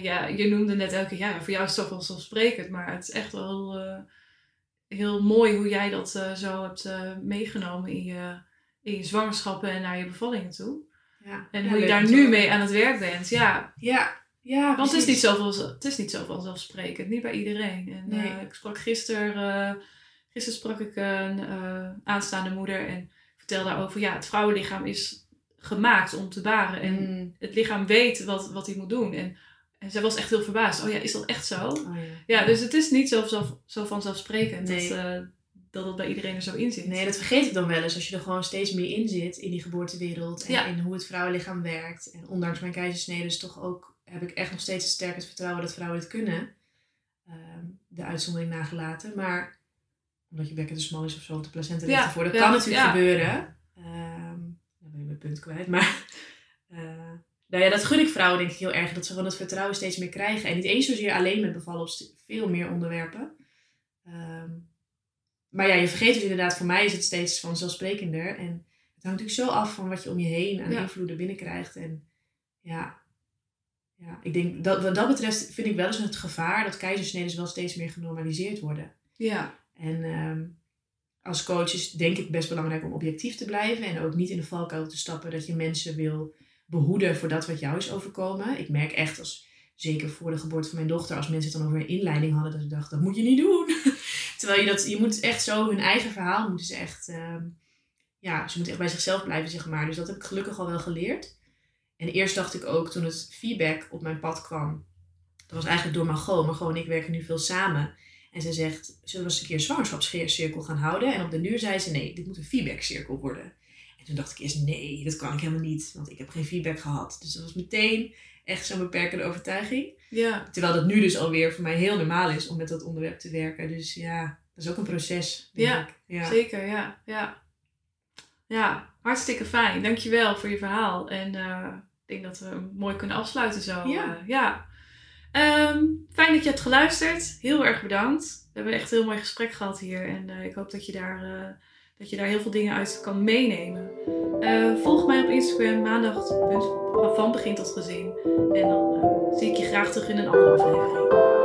Ja, je noemde net elke keer, ja, voor jou is het toch wel vanzelfsprekend. Maar het is echt wel eh, heel mooi hoe jij dat eh, zo hebt eh, meegenomen in je, in je zwangerschappen en naar je bevallingen toe. Ja. En Ja, hoe je daar nu mee aan het werk bent. Ja, Ja, ja want het is, niet zoveel, het is niet zo vanzelfsprekend. Niet bij iedereen. En, Nee. eh, ik sprak gisteren, eh, gisteren sprak ik een eh, aanstaande moeder en vertelde daarover. Ja, het vrouwenlichaam is gemaakt om te baren. En Mm. het lichaam weet wat, wat hij moet doen. En, en zij was echt heel verbaasd. Oh ja, is dat echt zo? Oh, ja. Ja, dus het is niet zo, zo, zo vanzelfsprekend Nee. dat, eh, dat het bij iedereen er zo in zit. Nee, dat vergeet ik dan wel eens als je er gewoon steeds meer in zit in die geboortewereld en Ja. in hoe het vrouwenlichaam werkt. En ondanks mijn keizersnede is toch ook, heb ik echt nog steeds sterk het vertrouwen dat vrouwen dit kunnen. Ehm, de uitzondering nagelaten. Maar omdat je bekken te smal is of zo, of de placenta ligt Ja, ervoor. Dat kan natuurlijk gebeuren. Ehm dan ben ik mijn punt kwijt. Maar eh, nou ja, dat gun ik vrouwen denk ik heel erg. Dat ze gewoon dat vertrouwen steeds meer krijgen. En niet eens zozeer alleen met bevallen op veel meer onderwerpen. Ehm, maar ja, je vergeet het inderdaad. Voor mij is het steeds vanzelfsprekender. En het hangt natuurlijk zo af van wat je om je heen aan Ja. invloeden binnenkrijgt. En ja, ja, ik denk dat wat dat betreft vind ik wel eens het gevaar dat keizersneden wel steeds meer genormaliseerd worden. Ja, En ehm, als coach is denk ik best belangrijk om objectief te blijven en ook niet in de valkuil te stappen dat je mensen wil behoeden voor dat wat jou is overkomen. Ik merk echt, als, zeker voor de geboorte van mijn dochter, als mensen het dan over een inleiding hadden, dat ik dacht, dat moet je niet doen. Terwijl je dat, je moet echt zo hun eigen verhaal moeten ze echt, ehm, ja, ze moeten echt bij zichzelf blijven, zeg maar. Dus dat heb ik gelukkig al wel geleerd. En eerst dacht ik ook, toen het feedback op mijn pad kwam, dat was eigenlijk door Margot. Margot en ik werken nu veel samen. En ze zegt, zullen we eens een keer een zwangerschapscirkel gaan houden? En op de duur zei ze, nee, dit moet een feedbackcirkel worden. En toen dacht ik eerst, nee, dat kan ik helemaal niet. Want ik heb geen feedback gehad. Dus dat was meteen echt zo'n beperkende overtuiging. ja, Terwijl dat nu dus alweer voor mij heel normaal is om met dat onderwerp te werken. Dus ja, dat is ook een proces, denk Ja, ik. Ja, zeker. Ja, ja. ja, hartstikke fijn. Dankjewel voor je verhaal. En eh, ik denk dat we mooi kunnen afsluiten zo. Ja. eh, ja. Ehm, fijn dat je hebt geluisterd. Heel erg bedankt. We hebben echt een heel mooi gesprek gehad hier. En eh, ik hoop dat je, daar, dat je daar heel veel dingen uit kan meenemen. Eh, volg mij op Instagram maandag van begin tot gezin. En dan eh, zie ik je graag terug in een andere aflevering.